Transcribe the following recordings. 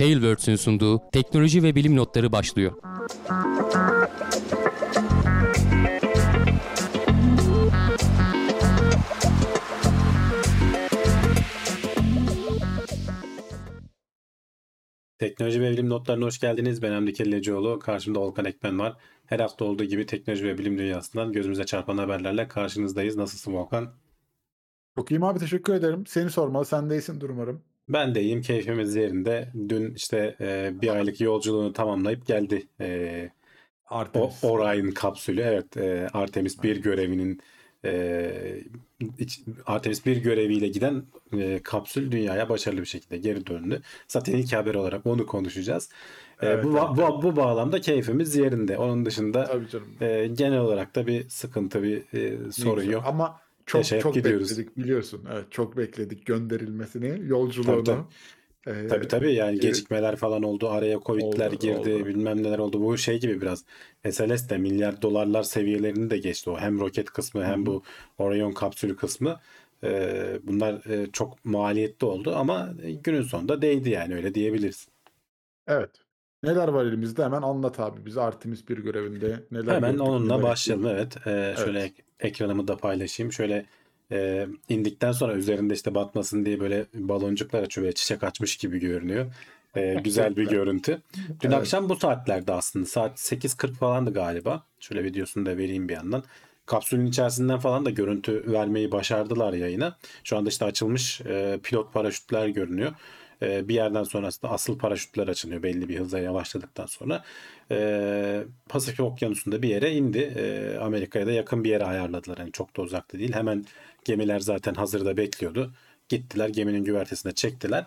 Tailwords'ün sunduğu teknoloji ve bilim notları başlıyor. Teknoloji ve bilim notlarına hoş geldiniz. Ben Hamdi Kellecioğlu. Karşımda Volkan Ekmen var. Her hafta olduğu gibi teknoloji ve bilim dünyasından gözümüze çarpan haberlerle karşınızdayız. Nasılsın Volkan? Çok iyiyim abi teşekkür ederim. Seni sormalı. Sen de iyisindir umarım. Ben de iyiyim. Keyfimiz yerinde. Dün işte e, bir aylık yolculuğunu tamamlayıp geldi. E, o, Artemis. Orion kapsülü. Evet e, Artemis 1 görevinin e, iç- Artemis 1 göreviyle giden e, kapsül dünyaya başarılı bir şekilde geri döndü. Zaten ilk haber olarak onu konuşacağız. E, Evet, bu, evet. bu, bu bağlamda keyfimiz yerinde. Onun dışında e, genel olarak da bir sıkıntı, bir e, sorun yok. Ama çok Yaşayıp çok gidiyoruz. bekledik biliyorsun. Evet çok bekledik gönderilmesini, Tabii, yolculuğunu. tabii. Ee, Tabii tabii yani e, gecikmeler falan oldu. Araya Covid'ler Oldu, girdi, oldu. bilmem neler oldu. Bu şey gibi biraz SLS de milyar dolarlar seviyelerini de geçti o. Hem roket kısmı hem bu Orion kapsülü kısmı. Ee, bunlar e, çok maliyetli oldu ama günün sonunda değdi yani öyle diyebiliriz. Evet. Neler var elimizde hemen anlat abi bize Artemis bir görevinde neler Hemen gördük, onunla neler başlayalım evet. Ee, şöyle Evet. ek- ekranımı da paylaşayım. Şöyle e, indikten sonra üzerinde işte batmasın diye böyle baloncuklar açıyor ve çiçek açmış gibi görünüyor. Ee, güzel bir görüntü. Dün Evet. akşam bu saatlerde aslında saat 8.40 falandı galiba. Şöyle videosunu da vereyim bir yandan. Kapsülün içerisinden falan da görüntü vermeyi başardılar yayına. Şu anda işte açılmış e, pilot paraşütler görünüyor. E, bir yerden sonrasında asıl paraşütler açılıyor belli bir hızla yavaşladıktan sonra. E, Pasifik Okyanusu'nda bir yere indi. E, Amerika'ya da yakın bir yere ayarladılar. Yani çok da uzakta değil. Hemen gemiler zaten hazırda bekliyordu. Gittiler geminin güvertesine çektiler.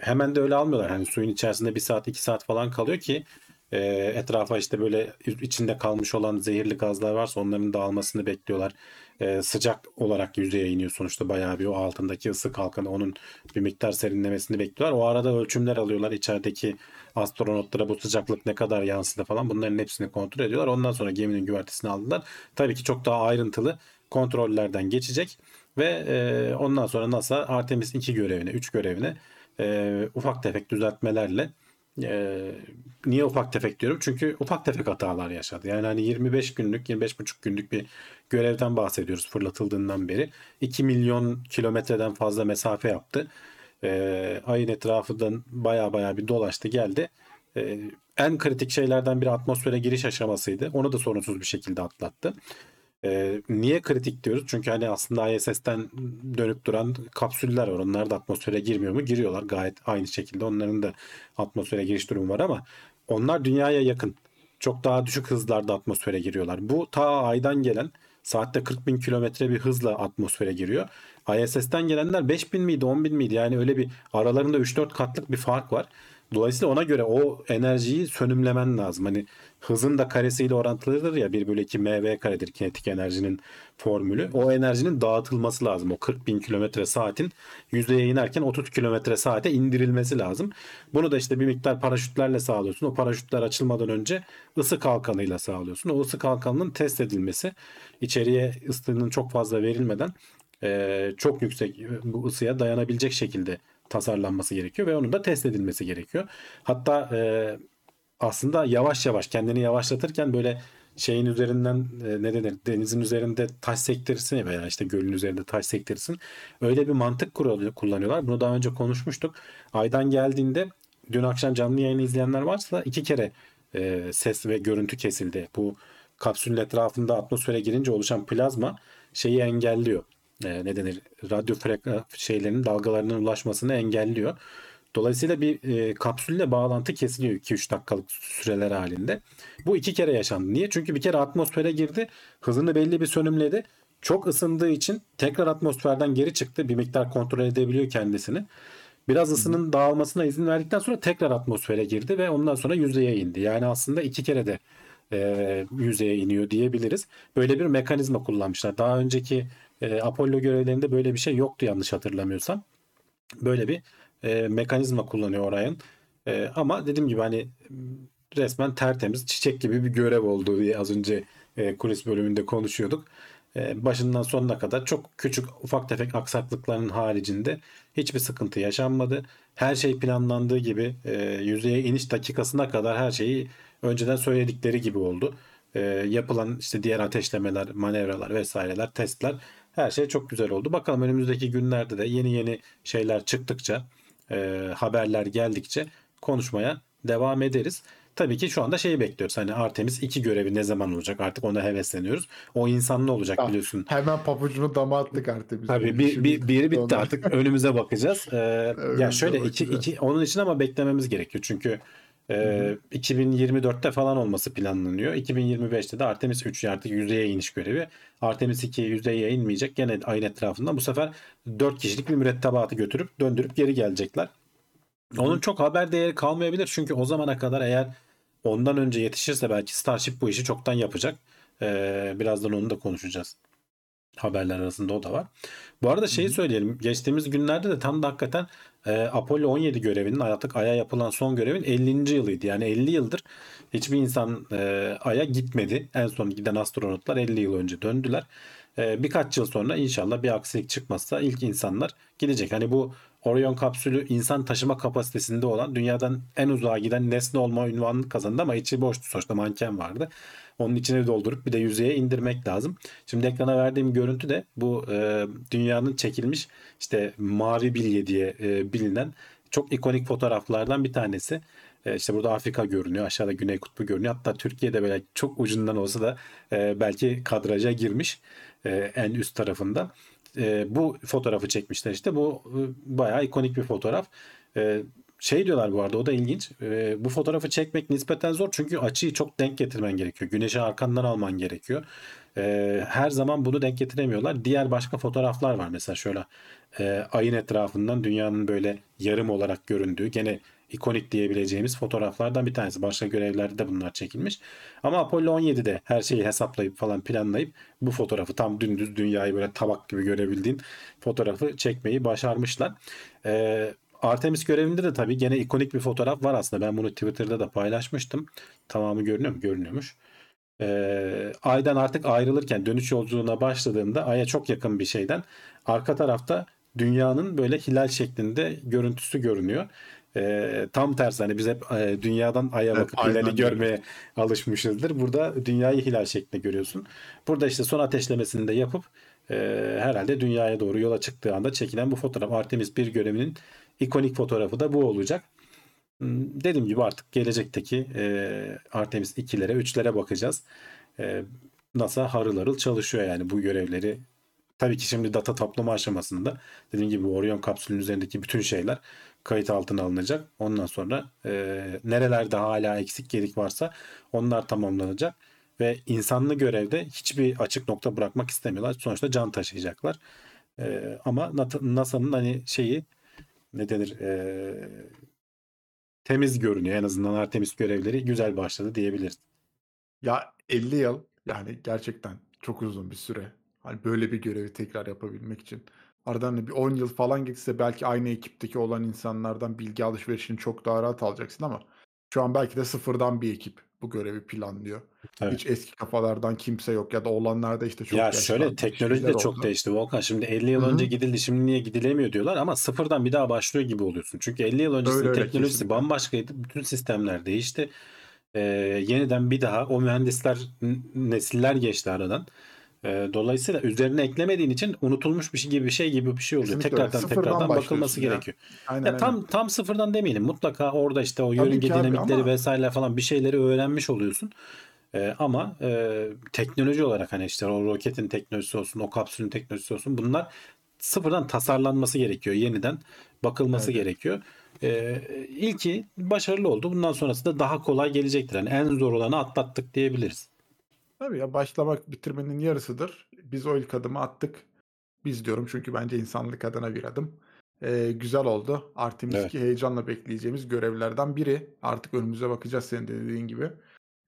Hemen de öyle almıyorlar. Hani suyun içerisinde bir saat iki saat falan kalıyor ki e, etrafa işte böyle içinde kalmış olan zehirli gazlar varsa onların dağılmasını bekliyorlar. E, sıcak olarak yüzeye iniyor sonuçta bayağı bir o altındaki ısı kalkanı onun bir miktar serinlemesini bekliyorlar. O arada ölçümler alıyorlar. İçerideki astronotlara bu sıcaklık ne kadar yansıdı falan bunların hepsini kontrol ediyorlar. Ondan sonra geminin güvertesini aldılar. Tabii ki çok daha ayrıntılı kontrollerden geçecek ve e, ondan sonra NASA Artemis 2 görevine, 3 görevine e, ufak tefek düzeltmelerle e, niye ufak tefek diyorum? Çünkü ufak tefek hatalar yaşadı. Yani hani 25 günlük, 25,5 günlük bir görevden bahsediyoruz fırlatıldığından beri. 2 milyon kilometreden fazla mesafe yaptı. E, ayın etrafından baya baya bir dolaştı geldi. E, en kritik şeylerden biri atmosfere giriş aşamasıydı. Onu da sorunsuz bir şekilde atlattı. Ee, niye kritik diyoruz? Çünkü hani aslında ISS'ten dönüp duran kapsüller var. Onlar da atmosfere girmiyor mu? Giriyorlar gayet aynı şekilde. Onların da atmosfere giriş durumu var ama onlar dünyaya yakın. Çok daha düşük hızlarda atmosfere giriyorlar. Bu ta aydan gelen saatte 40 bin kilometre bir hızla atmosfere giriyor. ISS'ten gelenler 5 bin miydi 10 bin miydi? Yani öyle bir aralarında 3-4 katlık bir fark var. Dolayısıyla ona göre o enerjiyi sönümlemen lazım. Hani hızın da karesiyle orantılıdır ya 1 bölü 2 mv karedir kinetik enerjinin formülü. O enerjinin dağıtılması lazım. O 40 bin kilometre saatin yüzeye inerken 30 kilometre saate indirilmesi lazım. Bunu da işte bir miktar paraşütlerle sağlıyorsun. O paraşütler açılmadan önce ısı kalkanıyla sağlıyorsun. O ısı kalkanının test edilmesi içeriye ısının çok fazla verilmeden çok yüksek bu ısıya dayanabilecek şekilde tasarlanması gerekiyor ve onun da test edilmesi gerekiyor. Hatta e, aslında yavaş yavaş kendini yavaşlatırken böyle şeyin üzerinden e, ne denir denizin üzerinde taş sektirsin ya veya işte gölün üzerinde taş sektirsin. Öyle bir mantık kurulu- kullanıyorlar. Bunu daha önce konuşmuştuk. Aydan geldiğinde dün akşam canlı yayını izleyenler varsa iki kere e, ses ve görüntü kesildi. Bu kapsülün etrafında atmosfere girince oluşan plazma şeyi engelliyor. E, ne denir? Radyo frekans şeylerinin dalgalarının ulaşmasını engelliyor. Dolayısıyla bir e, kapsülle bağlantı kesiliyor 2-3 dakikalık süreler halinde. Bu iki kere yaşandı. Niye? Çünkü bir kere atmosfere girdi. Hızını belli bir sönümledi. Çok ısındığı için tekrar atmosferden geri çıktı. Bir miktar kontrol edebiliyor kendisini. Biraz ısının dağılmasına izin verdikten sonra tekrar atmosfere girdi ve ondan sonra yüzeye indi. Yani aslında iki kere de e, yüzeye iniyor diyebiliriz. Böyle bir mekanizma kullanmışlar. Daha önceki e, Apollo görevlerinde böyle bir şey yoktu yanlış hatırlamıyorsam. Böyle bir e, mekanizma kullanıyor Orion. E, ama dediğim gibi hani resmen tertemiz çiçek gibi bir görev olduğu diye az önce e, kulis bölümünde konuşuyorduk. e, başından sonuna kadar çok küçük ufak tefek aksaklıkların haricinde hiçbir sıkıntı yaşanmadı. Her şey planlandığı gibi e, yüzeye iniş dakikasına kadar her şeyi önceden söyledikleri gibi oldu. E, yapılan işte diğer ateşlemeler, manevralar vesaireler, testler her şey çok güzel oldu. Bakalım önümüzdeki günlerde de yeni yeni şeyler çıktıkça, e, haberler geldikçe konuşmaya devam ederiz. Tabii ki şu anda şeyi bekliyoruz. Hani Artemis 2 görevi ne zaman olacak? Artık ona hevesleniyoruz. O insan ne olacak Ah, biliyorsun. Hemen papucunu dama attık artık biz. Tabii bir, bir, biri bitti artık önümüze bakacağız. Ee, ya şöyle iki, iki, onun için ama beklememiz gerekiyor. Çünkü e, 2024'te falan olması planlanıyor. 2025'te de Artemis 3 artık yüzeye iniş görevi. Artemis 2 yüzeye inmeyecek. Gene ayın etrafında bu sefer 4 kişilik bir mürettebatı götürüp döndürüp geri gelecekler. Onun çok haber değeri kalmayabilir. Çünkü o zamana kadar eğer ondan önce yetişirse belki Starship bu işi çoktan yapacak. Ee, birazdan onu da konuşacağız. Haberler arasında o da var. Bu arada şeyi söyleyelim. Geçtiğimiz günlerde de tam da hakikaten e, Apollo 17 görevinin artık Ay'a yapılan son görevin 50. yılıydı. Yani 50 yıldır hiçbir insan e, Ay'a gitmedi. En son giden astronotlar 50 yıl önce döndüler. E, birkaç yıl sonra inşallah bir aksilik çıkmazsa ilk insanlar gidecek. Hani bu Orion kapsülü insan taşıma kapasitesinde olan dünyadan en uzağa giden nesne olma ünvanını kazandı ama içi boştu sonuçta manken vardı. Onun içine doldurup bir de yüzeye indirmek lazım. Şimdi ekrana verdiğim görüntü de bu e, dünyanın çekilmiş işte mavi bilye diye e, bilinen çok ikonik fotoğraflardan bir tanesi. E, işte burada Afrika görünüyor. Aşağıda Güney Kutbu görünüyor. Hatta Türkiye'de böyle çok ucundan olsa da e, belki kadraja girmiş e, en üst tarafında. E, bu fotoğrafı çekmişler işte. Bu e, bayağı ikonik bir fotoğraf. E, şey diyorlar bu arada o da ilginç. E, bu fotoğrafı çekmek nispeten zor çünkü açıyı çok denk getirmen gerekiyor. Güneşi arkandan alman gerekiyor. E, her zaman bunu denk getiremiyorlar. Diğer başka fotoğraflar var mesela şöyle e, ayın etrafından dünyanın böyle yarım olarak göründüğü gene ikonik diyebileceğimiz fotoğraflardan bir tanesi. Başka görevlerde de bunlar çekilmiş. Ama Apollo 17'de her şeyi hesaplayıp falan planlayıp bu fotoğrafı tam dümdüz dünyayı böyle tabak gibi görebildiğin fotoğrafı çekmeyi başarmışlar. Ee, Artemis görevinde de tabii gene ikonik bir fotoğraf var aslında. Ben bunu Twitter'da da paylaşmıştım. Tamamı görünüyor mu? Görünüyormuş. Ee, Ay'dan artık ayrılırken dönüş yolculuğuna başladığında Ay'a çok yakın bir şeyden arka tarafta dünyanın böyle hilal şeklinde görüntüsü görünüyor. Ee, tam tersi hani biz hep e, dünyadan Ay'a Evet, bakıp aynen hilali öyle. görmeye alışmışızdır. Burada dünyayı hilal şeklinde görüyorsun. Burada işte son ateşlemesini de yapıp e, herhalde dünyaya doğru yola çıktığı anda çekilen bu fotoğraf Artemis 1 görevinin ikonik fotoğrafı da bu olacak. Hmm, Dediğim gibi artık gelecekteki e, Artemis 2'lere 3'lere bakacağız. E, NASA harıl harıl çalışıyor yani bu görevleri. Tabii ki şimdi data toplama aşamasında dediğim gibi Orion kapsülünün üzerindeki bütün şeyler kayıt altına alınacak. Ondan sonra e, nerelerde hala eksik gedik varsa onlar tamamlanacak. Ve insanlı görevde hiçbir açık nokta bırakmak istemiyorlar. Sonuçta can taşıyacaklar. E, ama NASA'nın hani şeyi ne denir e, temiz görünüyor. En azından Artemis görevleri güzel başladı diyebiliriz. Ya 50 yıl yani gerçekten çok uzun bir süre. Hani böyle bir görevi tekrar yapabilmek için. Aradan hani bir 10 yıl falan geçse belki aynı ekipteki olan insanlardan bilgi alışverişini çok daha rahat alacaksın ama şu an belki de sıfırdan bir ekip bu görevi planlıyor. Evet. Hiç eski kafalardan kimse yok ya da olanlar da işte çok ya şöyle teknoloji de çok oldu. değişti Volkan. Şimdi 50 yıl Hı hı. önce gidildi şimdi niye gidilemiyor diyorlar ama sıfırdan bir daha başlıyor gibi oluyorsun. Çünkü 50 yıl öncesinin Öyle öyle, teknolojisi kesinlikle. bambaşkaydı. Bütün sistemler değişti. Ee, yeniden bir daha o mühendisler nesiller geçti aradan. Ee, dolayısıyla üzerine eklemediğin için unutulmuş bir şey gibi bir şey gibi bir şey oluyor. Kesinlikle öyle. Tekrardan Sıfırdan tekrardan bakılması ya. gerekiyor. Aynen Ya aynen. tam tam sıfırdan demeyelim. Mutlaka orada işte o yörünge dinamikleri ama- vesaire falan bir şeyleri öğrenmiş oluyorsun. Ee, ama e, teknoloji olarak hani işte o roketin teknolojisi olsun, o kapsülün teknolojisi olsun bunlar sıfırdan tasarlanması gerekiyor. Yeniden bakılması Evet. gerekiyor. Ee, ilki başarılı oldu. Bundan sonrası da daha kolay gelecektir. Yani en zor olanı atlattık diyebiliriz. Tabii ya başlamak bitirmenin yarısıdır. Biz o ilk adımı attık. Biz diyorum çünkü bence insanlık adına bir adım. Ee, güzel oldu. Artemis Evet. 2 heyecanla bekleyeceğimiz görevlerden biri. Artık önümüze bakacağız senin de dediğin gibi.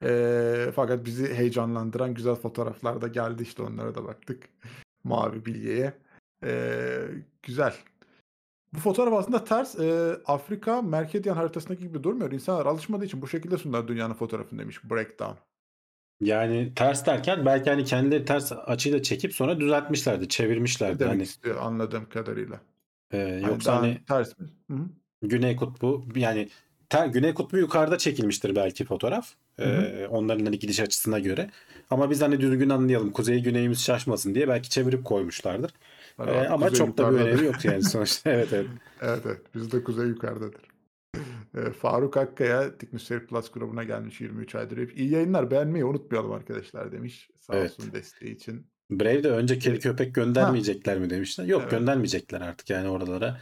Ee, fakat bizi heyecanlandıran güzel fotoğraflar da geldi işte onlara da baktık. Mavi bilyeye. Ee, güzel. Bu fotoğraf aslında ters e, Afrika Merkedian haritasındaki gibi durmuyor. İnsanlar alışmadığı için bu şekilde sundular dünyanın fotoğrafını demiş Breakdown. Yani ters derken belki hani kendileri ters açıyla çekip sonra düzeltmişlerdi, çevirmişlerdi. Demek Hani istiyor anladığım kadarıyla. e, Hani yoksa hani ters mi? Hı hı. Güney Kutbu yani ter, Güney Kutbu yukarıda çekilmiştir belki fotoğraf. Hı hı. Ee, onların hani gidiş açısına göre. Ama biz hani düzgün anlayalım. Kuzey güneyimiz şaşmasın diye belki çevirip koymuşlardır. Ee, ama çok da bir önemi yok yani sonuçta. Evet evet. Evet evet. Bizde kuzey yukarıdadır. Ee, Faruk Akkaya Teknoseyir Plus grubuna gelmiş 23 aydır. Hep iyi yayınlar beğenmeyi unutmayalım arkadaşlar demiş. Sağ Evet. olsun desteği için. Brave de önce kedi Ee, köpek ha göndermeyecekler mi demişler. Yok evet. göndermeyecekler artık yani oralara.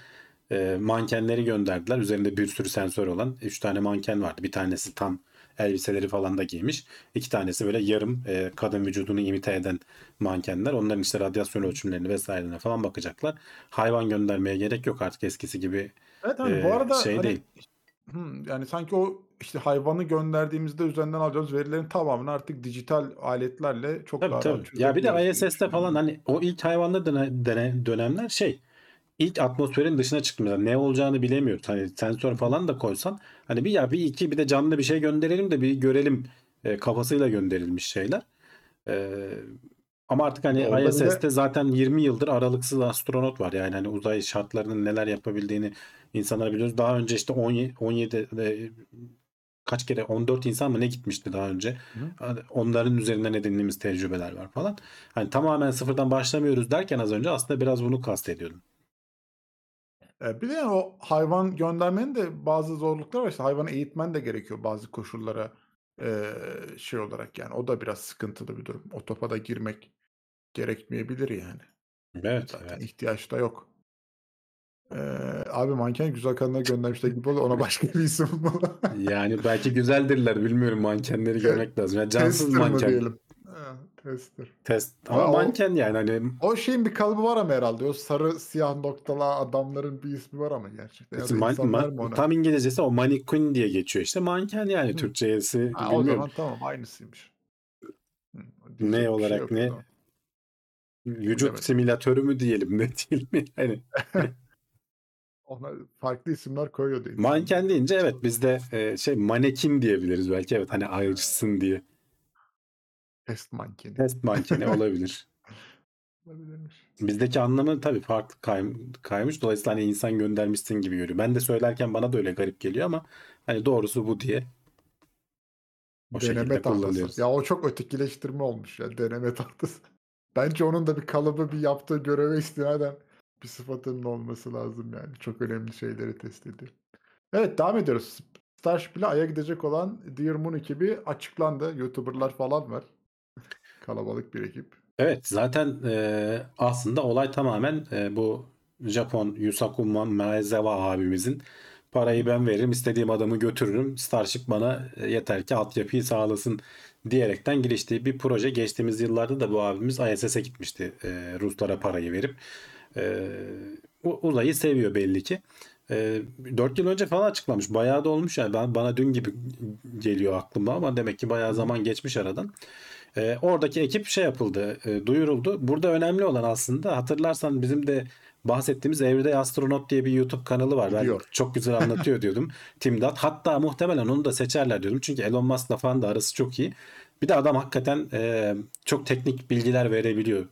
Ee, mankenleri gönderdiler. Üzerinde bir sürü sensör olan 3 tane manken vardı. Bir tanesi tam elbiseleri falan da giymiş. İki tanesi böyle yarım e, kadın vücudunu imite eden mankenler. Onların işte radyasyon ölçümlerini vesairelerine falan bakacaklar. Hayvan göndermeye gerek yok artık eskisi gibi Evet hani bu e, arada şey hani değil. Hmm, yani sanki o işte hayvanı gönderdiğimizde üzerinden alacağımız verilerin tamamını artık dijital aletlerle çok Tabii daha rahat tabii. Ya bir de diye ISS'te falan hani o ilk hayvanlı döne- döne- dönemler şey ilk atmosferin dışına çıktı mesela ne olacağını bilemiyoruz. Hani sensör falan da koysan hani bir ya bir iki bir de canlı bir şey gönderelim de bir görelim e, kafasıyla gönderilmiş şeyler. E, ama artık hani Orada bir de ISS'te zaten 20 yıldır aralıksız astronot var. Yani hani uzay şartlarının neler yapabildiğini insanlar biliyoruz. Daha önce işte 17 17 de- kaç kere 14 insan mı ne gitmişti daha önce. Hı hı. Hani Onların üzerinden edindiğimiz tecrübeler var falan. Hani tamamen sıfırdan başlamıyoruz derken az önce aslında biraz bunu kastediyordum. E, bir de yani o hayvan göndermenin de bazı zorlukları var. İşte hayvanı eğitmen de gerekiyor bazı koşullara e, şey olarak yani. O da biraz sıkıntılı bir durum. O topa da girmek gerekmeyebilir yani. Evet, Zaten evet. ihtiyaç da yok. E, abi manken güzel kadınlara göndermişler gibi oldu. Ona başka bir isim bulmalı. Yani belki güzeldirler bilmiyorum mankenleri görmek lazım. Yani cansız Tester mı manken. diyelim? Ha, tester. Test Ama ama o manken yani hani o şeyin bir kalıbı var ama herhalde. O sarı siyah noktalı adamların bir ismi var ama gerçekten. Ya da man- insanlar mı ona? tam İngilizcesi o mannequin diye geçiyor işte manken yani Hı. Türkçesi Ha, o bilmiyorum zaman tamam aynısıymış. Hı, ne diyecek bir şey olarak yok o ne zaman. vücut Bilemedim. simülatörü mü diyelim ne diyelim yani Ona farklı isimler koyuyor diye manken deyince evet bizde e, şey manekin diyebiliriz belki evet hani ayrışsın diye Test mankeni. test mankeni olabilir. Olabilirmiş. Bizdeki anlamı tabii farklı kay- kaymış. Dolayısıyla hani insan göndermişsin gibi görüyor. Ben de söylerken bana da öyle garip geliyor ama hani doğrusu bu diye o Deneme tahtası. Ya o çok ötekileştirme olmuş ya deneme tahtası. Bence onun da bir kalıbı bir yaptığı göreve istinaden bir sıfatının olması lazım yani. Çok önemli şeyleri test ediyor. Evet devam ediyoruz. Starship ile Ay'a gidecek olan Dear Moon ekibi açıklandı. YouTuber'lar falan var. Kalabalık bir ekip. Evet zaten e, aslında olay tamamen e, bu Japon Yusaku Maezawa abimizin parayı ben veririm istediğim adamı götürürüm Starship bana e, yeter ki altyapıyı sağlasın diyerekten giriştiği bir proje. Geçtiğimiz yıllarda da bu abimiz ISS'e gitmişti e, Ruslara parayı verip. E, uzayı seviyor belli ki. E, 4 yıl önce falan açıklamış. Bayağı da olmuş yani. Ben, bana dün gibi geliyor aklıma ama demek ki bayağı zaman geçmiş aradan. E, oradaki ekip şey yapıldı, e, duyuruldu. Burada önemli olan aslında hatırlarsan bizim de bahsettiğimiz Everyday Astronaut diye bir YouTube kanalı var. Ben çok güzel anlatıyor diyordum. Tim Dot. Hatta muhtemelen onu da seçerler diyordum. Çünkü Elon Musk'la falan da arası çok iyi. Bir de adam hakikaten e, çok teknik bilgiler verebiliyor.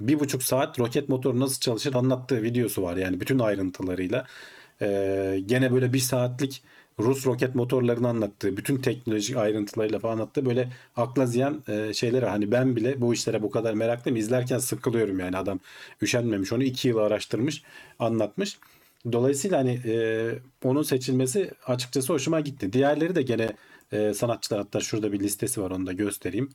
Bir buçuk saat roket motoru nasıl çalışır anlattığı videosu var. Yani bütün ayrıntılarıyla. E, gene böyle bir saatlik Rus roket motorlarını anlattığı, bütün teknolojik ayrıntılarıyla falan anlattığı böyle akla ziyan e, şeyleri hani ben bile bu işlere bu kadar meraklıyım. İzlerken sıkılıyorum yani adam üşenmemiş onu iki yıl araştırmış anlatmış. Dolayısıyla hani e, onun seçilmesi açıkçası hoşuma gitti. Diğerleri de gene e, sanatçılar hatta şurada bir listesi var onu da göstereyim.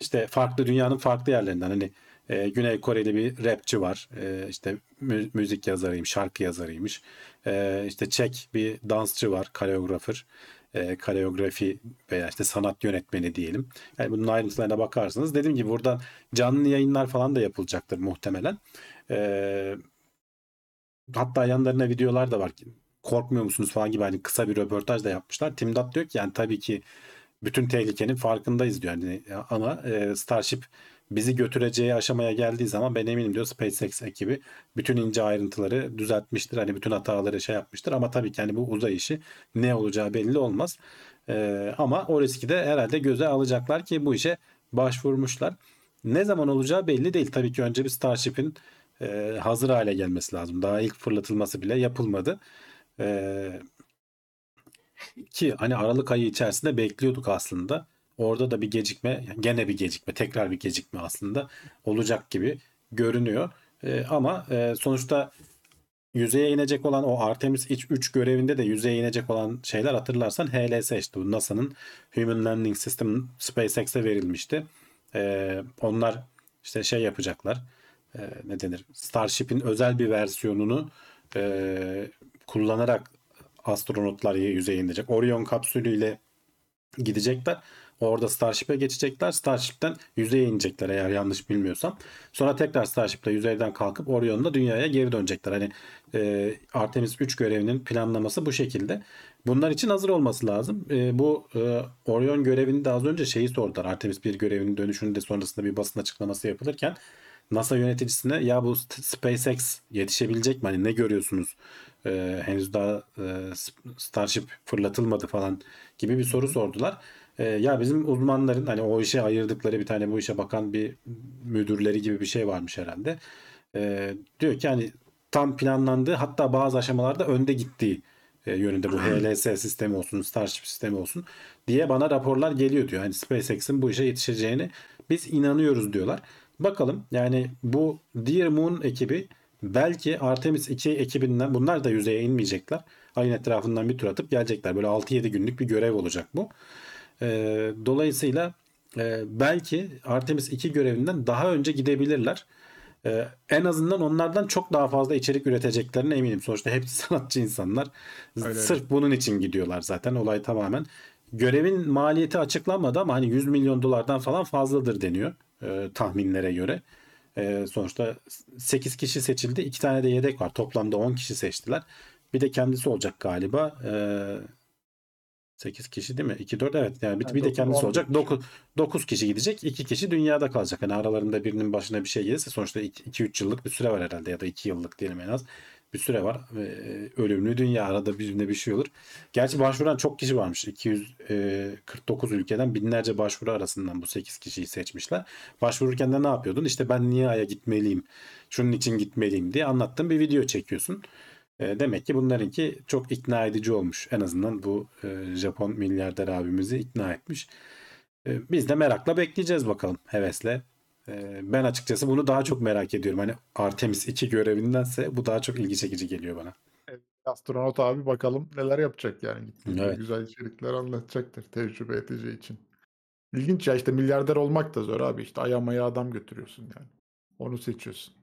İşte farklı dünyanın farklı yerlerinden hani e, Güney Koreli bir rapçi var. E, işte mü- müzik yazarıymış, şarkı yazarıymış. E, işte Çek bir dansçı var, koreografer. E, koreografi veya işte sanat yönetmeni diyelim. Yani bunun ayrıntılarına bakarsınız. Dediğim gibi buradan canlı yayınlar falan da yapılacaktır muhtemelen. E, hatta yanlarına videolar da var. Korkmuyor musunuz falan gibi hani kısa bir röportaj da yapmışlar. Tim Dot diyor ki yani tabii ki bütün tehlikenin farkındayız diyor. Yani ama e, Starship bizi götüreceği aşamaya geldiği zaman ben eminim diyor SpaceX ekibi bütün ince ayrıntıları düzeltmiştir. Hani bütün hataları şey yapmıştır ama tabii ki hani bu uzay işi ne olacağı belli olmaz. Ee, ama o riski de herhalde göze alacaklar ki bu işe başvurmuşlar. Ne zaman olacağı belli değil. Tabii ki önce bir Starship'in e, hazır hale gelmesi lazım. Daha ilk fırlatılması bile yapılmadı. Ki hani Aralık ayı içerisinde bekliyorduk aslında. Orada da bir gecikme, gene bir gecikme, tekrar bir gecikme aslında olacak gibi görünüyor. Ee, ama e, sonuçta yüzeye inecek olan o Artemis 3 görevinde de yüzeye inecek olan şeyler hatırlarsan HLS işte bu NASA'nın Human Landing System SpaceX'e verilmişti. Ee, onlar işte şey yapacaklar. Ee, ne denir? Starship'in özel bir versiyonunu e, kullanarak astronotlar yüzeye inecek. Orion kapsülüyle gidecekler. Orada Starship'e geçecekler. Starship'ten yüzeye inecekler eğer yanlış bilmiyorsam. Sonra tekrar Starship'le yüzeyden kalkıp Orion'la dünyaya geri dönecekler. Hani e, Artemis 3 görevinin planlaması bu şekilde. Bunlar için hazır olması lazım. E, bu e, Orion görevini de az önce şeyi sordular. Artemis 1 görevinin dönüşünde sonrasında bir basın açıklaması yapılırken NASA yöneticisine ya bu SpaceX yetişebilecek mi? Hani ne görüyorsunuz? Ee, henüz daha e, Starship fırlatılmadı falan gibi bir soru sordular. Ee, ya bizim uzmanların hani o işe ayırdıkları bir tane bu işe bakan bir müdürleri gibi bir şey varmış herhalde. Ee, diyor ki hani tam planlandığı hatta bazı aşamalarda önde gittiği e, yönünde bu HLS sistemi olsun, Starship sistemi olsun diye bana raporlar geliyor diyor. Hani SpaceX'in bu işe yetişeceğini biz inanıyoruz diyorlar. Bakalım yani bu Dear Moon ekibi belki Artemis 2 ekibinden bunlar da yüzeye inmeyecekler. Ayın etrafından bir tur atıp gelecekler. Böyle 6-7 günlük bir görev olacak bu. Ee, dolayısıyla e, belki Artemis 2 görevinden daha önce gidebilirler. Ee, en azından onlardan çok daha fazla içerik üreteceklerine eminim. Sonuçta hepsi sanatçı insanlar. Öyle. Sırf bunun için gidiyorlar zaten. Olay tamamen. Görevin maliyeti açıklanmadı ama hani 100 milyon dolardan falan fazladır deniyor e, tahminlere göre. E, sonuçta 8 kişi seçildi. 2 tane de yedek var. Toplamda 10 kişi seçtiler. Bir de kendisi olacak galiba. E, 8 kişi değil mi? 2 4 evet yani bir, Yani bir de kendisi olacak. kişi. 9 9 kişi gidecek. 2 kişi dünyada kalacak. Hani aralarında birinin başına bir şey gelirse sonuçta 2 3 yıllık bir süre var herhalde ya da 2 yıllık diyelim en az. Bir süre var. E, ölümlü dünya arada birine bir şey olur. Gerçi başvuran çok kişi varmış. 249 ülkeden binlerce başvuru arasından bu 8 kişiyi seçmişler. Başvururken de ne yapıyordun? İşte ben niye Ay'a gitmeliyim? Şunun için gitmeliyim diye anlattığın bir video çekiyorsun. E, Demek ki bunlarınki çok ikna edici olmuş. En azından bu e, Japon milyarder abimizi ikna etmiş. E, Biz de merakla bekleyeceğiz bakalım hevesle. E, Ben açıkçası bunu daha çok merak ediyorum. Hani Artemis 2 görevindense bu daha çok ilgi çekici geliyor bana. Astronot abi bakalım neler yapacak yani. Gittiğinde Evet. güzel içerikler anlatacaktır tecrübe edeceği için. İlginç ya işte milyarder olmak da zor abi. İşte aya maya adam götürüyorsun yani. Onu seçiyorsun.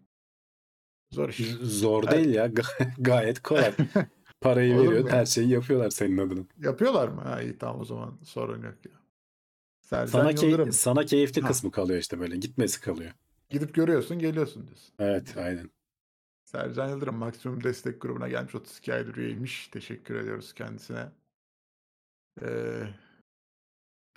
Zor iş. Zor Evet. değil ya. Ga- gayet kolay. Parayı veriyor, her şeyi yapıyorlar senin adına. Yapıyorlar mı? Ha iyi tamam o zaman sorun yok ya. Sercan Sana, key- sana keyifli Ha. kısmı kalıyor işte böyle. Gitmesi kalıyor. Gidip görüyorsun geliyorsun diyorsun. Evet, aynen. Sercan Yıldırım maksimum destek grubuna gelmiş 32 aydır üyeymiş. Teşekkür ediyoruz kendisine. Ee,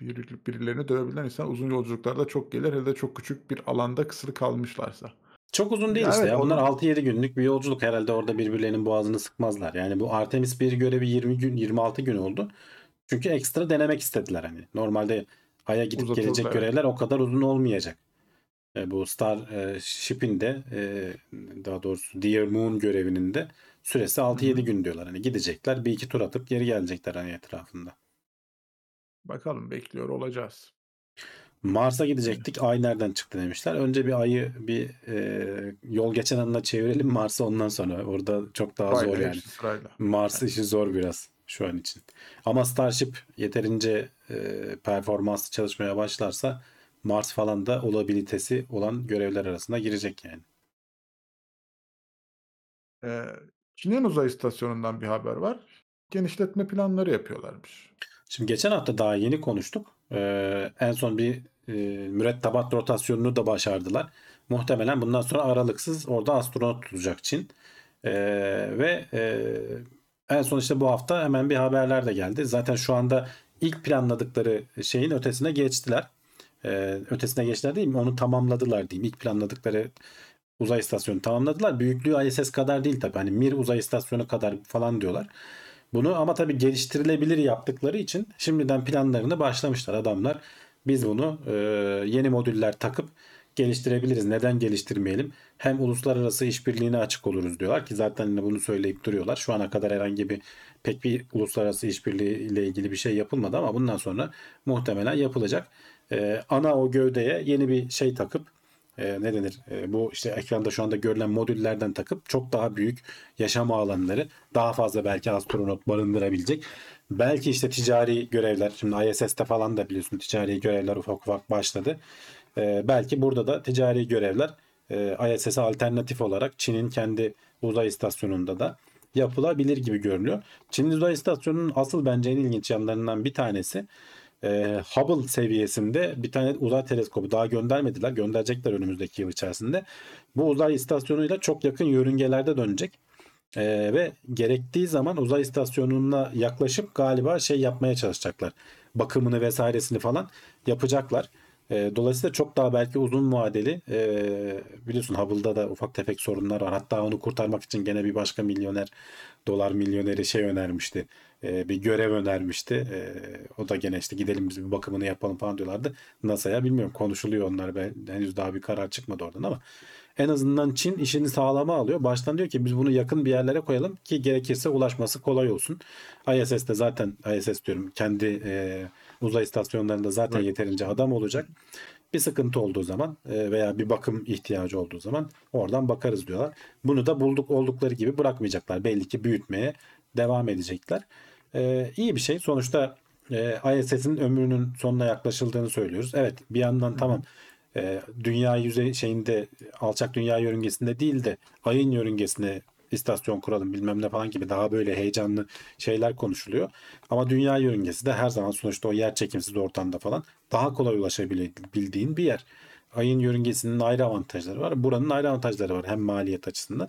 bir, birilerini dövebilen insan uzun yolculuklarda çok gelir. Hele de çok küçük bir alanda kısılı kalmışlarsa. Çok uzun değil Ya işte evet, ya. Onu- 6-7 günlük bir yolculuk. Herhalde orada birbirlerinin boğazını sıkmazlar. Yani bu Artemis 1 görevi 20 gün, 26 gün oldu. Çünkü ekstra denemek istediler hani. Normalde Ay'a gidip Uzatıldı, gelecek evet. görevler o kadar uzun olmayacak. E, bu Star e, Ship'in de e, daha doğrusu Dear Moon görevinin de süresi 6-7 gün diyorlar. Hani gidecekler bir iki tur atıp geri gelecekler hani etrafında. Bakalım bekliyor olacağız. Mars'a gidecektik. Ay nereden çıktı demişler. Önce bir ayı bir e, yol geçen anına çevirelim Mars'a ondan sonra. Orada çok daha Sırayla, zor yani. sırayla. Mars işi zor biraz şu an için. Ama Starship yeterince e, performanslı çalışmaya başlarsa Mars falan da olabilitesi olan görevler arasına girecek yani. Ee, Çin'in uzay istasyonundan bir haber var. Genişletme planları yapıyorlarmış. Şimdi geçen hafta daha yeni konuştuk. Ee, en son bir e, mürettebat rotasyonunu da başardılar. Muhtemelen bundan sonra aralıksız orada astronot tutacak Çin. Ee, ve e, en son işte bu hafta hemen bir haberler de geldi. Zaten şu anda ilk planladıkları şeyin ötesine geçtiler. e, ötesine geçtiler değil mi? Onu tamamladılar diyeyim. İlk planladıkları uzay istasyonu tamamladılar. Büyüklüğü ISS kadar değil tabii. Hani Mir uzay istasyonu kadar falan diyorlar. Bunu ama tabii geliştirilebilir yaptıkları için şimdiden planlarını başlamışlar adamlar. Biz bunu e, yeni modüller takıp geliştirebiliriz. Neden geliştirmeyelim? Hem uluslararası işbirliğine açık oluruz diyorlar ki zaten yine bunu söyleyip duruyorlar. Şu ana kadar herhangi bir pek bir uluslararası işbirliği ile ilgili bir şey yapılmadı ama bundan sonra muhtemelen yapılacak. E, ana o gövdeye yeni bir şey takıp e, ne denir? E, bu işte ekranda şu anda görülen modüllerden takıp çok daha büyük yaşam alanları, daha fazla belki astronot barındırabilecek. Belki işte ticari görevler, şimdi ISS'te falan da biliyorsun ticari görevler ufak ufak başladı. E, belki burada da ticari görevler e, ISS'e alternatif olarak Çin'in kendi uzay istasyonunda da yapılabilir gibi görünüyor. Çin uzay istasyonunun asıl bence en ilginç yanlarından bir tanesi e, Hubble seviyesinde bir tane uzay teleskobu daha göndermediler. Gönderecekler önümüzdeki yıl içerisinde. Bu uzay istasyonuyla çok yakın yörüngelerde dönecek. E, ve gerektiği zaman uzay istasyonuna yaklaşıp galiba şey yapmaya çalışacaklar. Bakımını vesairesini falan yapacaklar. E, dolayısıyla çok daha belki uzun vadeli e, biliyorsun Hubble'da da ufak tefek sorunlar var. Hatta onu kurtarmak için gene bir başka milyoner dolar milyoneri şey önermişti. E, bir görev önermişti. O da gene işte gidelim biz bir bakımını yapalım falan diyorlardı. NASA'ya bilmiyorum konuşuluyor onlar. Ben, henüz daha bir karar çıkmadı oradan ama en azından Çin işini sağlama alıyor. Baştan diyor ki biz bunu yakın bir yerlere koyalım ki gerekirse ulaşması kolay olsun. ISS'te zaten ISS diyorum kendi e, uzay istasyonlarında zaten Evet. yeterince adam olacak. Bir sıkıntı olduğu zaman e, veya bir bakım ihtiyacı olduğu zaman oradan bakarız diyorlar. Bunu da bulduk oldukları gibi bırakmayacaklar. Belli ki büyütmeye devam edecekler. E, iyi bir şey. Sonuçta e, ISS'in ömrünün sonuna yaklaşıldığını söylüyoruz. Evet bir yandan tamam e, dünya yüzey şeyinde alçak dünya yörüngesinde değil de ayın yörüngesine istasyon kuralım bilmem ne falan gibi daha böyle heyecanlı şeyler konuşuluyor. Ama dünya yörüngesi de her zaman sonuçta o yer çekimsiz ortamda falan daha kolay ulaşabildiğin bir yer. Ayın yörüngesinin ayrı avantajları var. Buranın ayrı avantajları var hem maliyet açısından.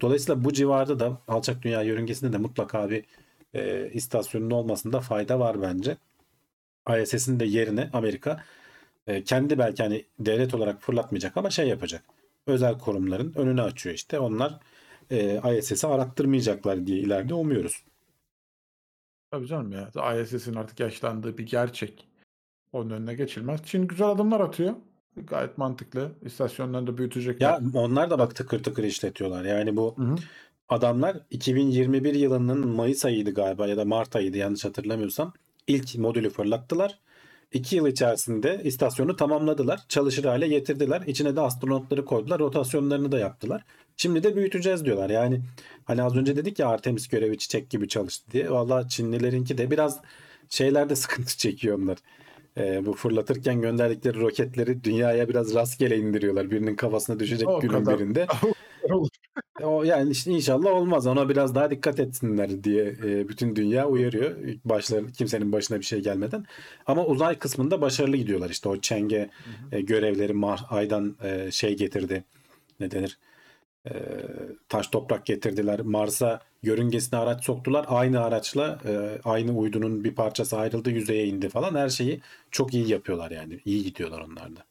Dolayısıyla bu civarda da alçak dünya yörüngesinde de mutlaka bir e, istasyonun olmasında fayda var bence. ISS'in de yerine Amerika e, kendi belki hani devlet olarak fırlatmayacak ama şey yapacak. Özel kurumların önünü açıyor işte. Onlar e, ISS'i arattırmayacaklar diye ileride umuyoruz. Tabii canım ya. ISS'in artık yaşlandığı bir gerçek. Onun önüne geçilmez. Çin güzel adımlar atıyor. Gayet mantıklı. İstasyonlarını da büyütecekler. Ya onlar da bak tıkır tıkır işletiyorlar. Yani bu Hı hı. adamlar 2021 yılının Mayıs ayıydı galiba ya da Mart ayıydı yanlış hatırlamıyorsam. İlk modülü fırlattılar. 2 yıl içerisinde istasyonu tamamladılar. Çalışır hale getirdiler. İçine de astronotları koydular. Rotasyonlarını da yaptılar. Şimdi de büyüteceğiz diyorlar. Yani hani az önce dedik ya Artemis görevi çiçek gibi çalıştı diye. Valla Çinlilerinki de biraz şeylerde sıkıntı çekiyor onlar. Ee, bu fırlatırken gönderdikleri roketleri dünyaya biraz rastgele indiriyorlar. Birinin kafasına düşecek O günün kadar. birinde. O yani işte inşallah olmaz. Ona biraz daha dikkat etsinler diye e, bütün dünya uyarıyor. Başları kimsenin başına bir şey gelmeden. Ama uzay kısmında başarılı gidiyorlar. İşte o Çenge e, görevleri Mar aydan e, şey getirdi. Ne denir? E, taş toprak getirdiler. Mars'a yörüngesine araç soktular. Aynı araçla e, aynı uydunun bir parçası ayrıldı, yüzeye indi falan. Her şeyi çok iyi yapıyorlar yani. İyi gidiyorlar onlar da.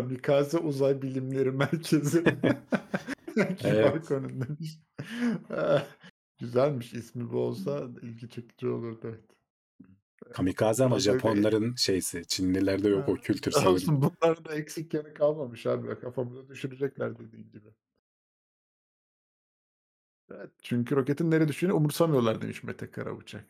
Kamikaze Uzay Bilimleri Merkezi. Evet. konum demiş. Eh, Güzelmiş ismi bu olsa ilgi çekici olurdu evet. Kamikaze ama Japonların şeysi. Çinlilerde yok o Ha. kültür sanırım. Olsun bunların da eksik yanı kalmamış abi. Kafamıza düşürecekler dediğin gibi. Evet, çünkü roketin nereye düştüğünü umursamıyorlar demiş Mete Karabıçak.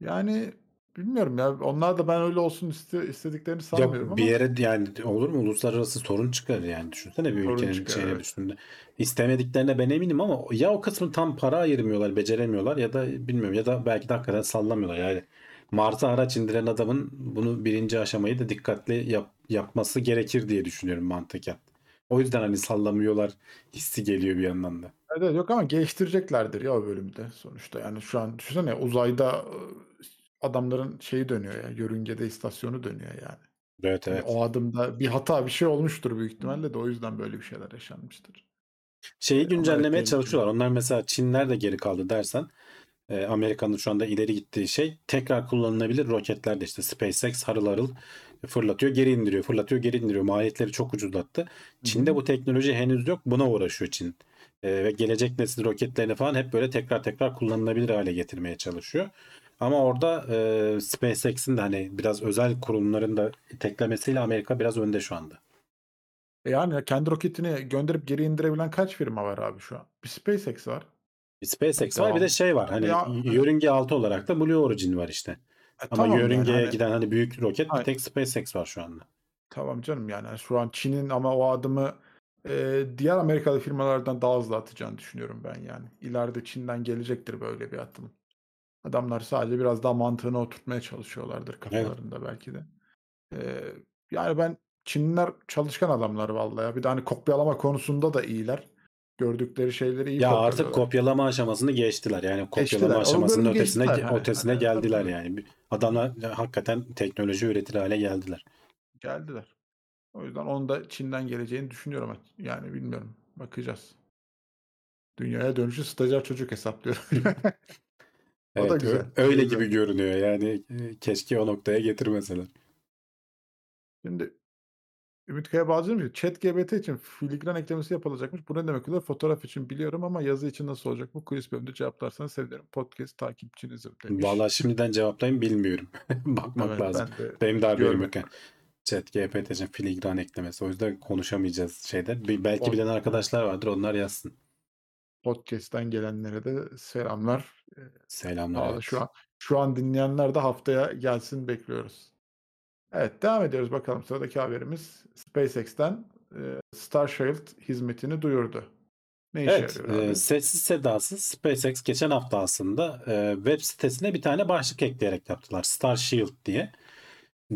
Yani bilmiyorum ya. Onlar da ben öyle olsun iste- istediklerini sanmıyorum Yok bir ama yere yani olur mu uluslararası sorun çıkar yani düşünsene bir Sorun ülkenin çıkar, şeye evet. düştüğünde. İstemediklerine ben eminim ama ya o kısmı tam para ayırmıyorlar, beceremiyorlar ya da bilmiyorum ya da belki de hakikaten sallamıyorlar yani. Mars'a araç indiren adamın bunu birinci aşamayı da dikkatli yap- yapması gerekir diye düşünüyorum mantıken. O yüzden hani sallamıyorlar hissi geliyor bir yandan da. Evet, yok ama geliştireceklerdir ya o bölümde sonuçta. Yani şu an düşünsene uzayda adamların şeyi dönüyor ya. Yörüngede istasyonu dönüyor yani. Evet Yani evet. o adımda bir hata bir şey olmuştur büyük ihtimalle de o yüzden böyle bir şeyler yaşanmıştır. Şeyi evet güncellemeye tehlikeli. çalışıyorlar. Onlar mesela Çinler de geri kaldı dersen e, Amerika'nın şu anda ileri gittiği şey tekrar kullanılabilir roketler de işte SpaceX harıl harıl fırlatıyor geri indiriyor fırlatıyor geri indiriyor maliyetleri çok ucuzlattı. Çin'de bu teknoloji henüz yok buna uğraşıyor Çin. E, ve gelecek nesil roketlerini falan hep böyle tekrar tekrar kullanılabilir hale getirmeye çalışıyor. Ama orada e, SpaceX'in de hani biraz özel kurumların da teklemesiyle Amerika biraz önde şu anda. E Yani kendi roketini gönderip geri indirebilen kaç firma var abi şu an? Bir SpaceX var. Bir SpaceX Tamam. var bir de şey var hani Ya- yörünge altı olarak da Blue Origin var işte. E Ama tamam yani yörüngeye hani- giden hani büyük roket bir Aynen. tek SpaceX var şu anda. Tamam canım yani hani şu an Çin'in ama o adımı e, diğer Amerikalı firmalardan daha hızlı atacağını düşünüyorum ben yani. İleride Çin'den gelecektir böyle bir atım. Adamlar sadece biraz daha mantığını oturtmaya çalışıyorlardır kafalarında belki de. E, yani ben Çinliler çalışkan adamlar vallahi. Bir de hani kopyalama konusunda da iyiler. Gördükleri şeyleri iyi Ya artık kopyalama aşamasını geçtiler. Yani kopyalama Geçtiler. Aşamasının bölümü ötesine geçtiler yani. ötesine Hani, geldiler tabii. yani. Adamlar hakikaten teknoloji üretir hale geldiler. Geldiler. O yüzden onun da Çin'den geleceğini düşünüyorum. Yani bilmiyorum. Bakacağız. Dünyaya dönüşü stajyer çocuk O da Evet, ö- güzel. öyle Güzel. gibi görünüyor. Yani e, keşke o noktaya getirmeseler. Şimdi Ümit Kaya Balcı demiş ki ChatGPT için filigran eklemesi yapılacakmış. Bu ne demek oluyor? Fotoğraf için biliyorum ama yazı için nasıl olacak bu? Quiz bölümünde cevaplarsanız sevinirim. Podcast takipçinizim demiş. Vallahi şimdiden cevaplayayım bilmiyorum. Bakmak Evet, lazım. ben de Benim de haberim yok. Chat GPT için filigran eklemesi. O yüzden konuşamayacağız şeyde. Bir- Belki bilen arkadaşlar vardır. Onlar yazsın. Podcast'ten gelenlere de selamlar. Selamlar. Evet. şu an şu an dinleyenler de haftaya gelsin bekliyoruz. Evet devam ediyoruz bakalım sıradaki haberimiz SpaceX'ten e, Starshield hizmetini duyurdu. Ne işe Evet, yarıyor abi? e, sessiz sedasız SpaceX geçen hafta aslında e, web sitesine bir tane başlık ekleyerek yaptılar. Star Shield diye.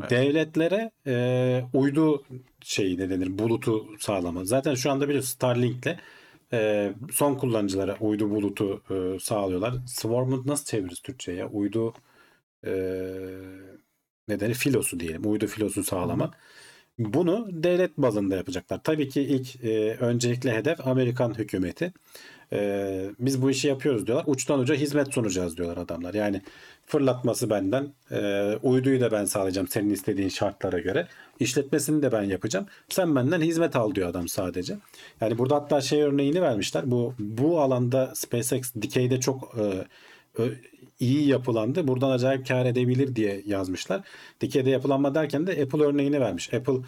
Evet. Devletlere e, uydu şeyi ne denir bulutu sağlama. Zaten şu anda biliyorsun Starlink'le e, son kullanıcılara uydu bulutu e, sağlıyorlar. Swarm'u nasıl çeviririz Türkçe'ye? Uydu e, ne denir? Filosu diyelim. Uydu filosu sağlama. Bunu devlet bazında yapacaklar. Tabii ki ilk e, öncelikle hedef Amerikan hükümeti. E, biz bu işi yapıyoruz diyorlar. Uçtan uca hizmet sunacağız diyorlar adamlar. Yani fırlatması benden, e, uyduyu da ben sağlayacağım senin istediğin şartlara göre. İşletmesini de ben yapacağım. Sen benden hizmet al diyor adam sadece. Yani burada hatta şey örneğini vermişler. Bu bu alanda SpaceX dikeyde çok e, iyi yapılandı. Buradan acayip kar edebilir diye yazmışlar. Dikeyde yapılanma derken de Apple örneğini vermiş. Apple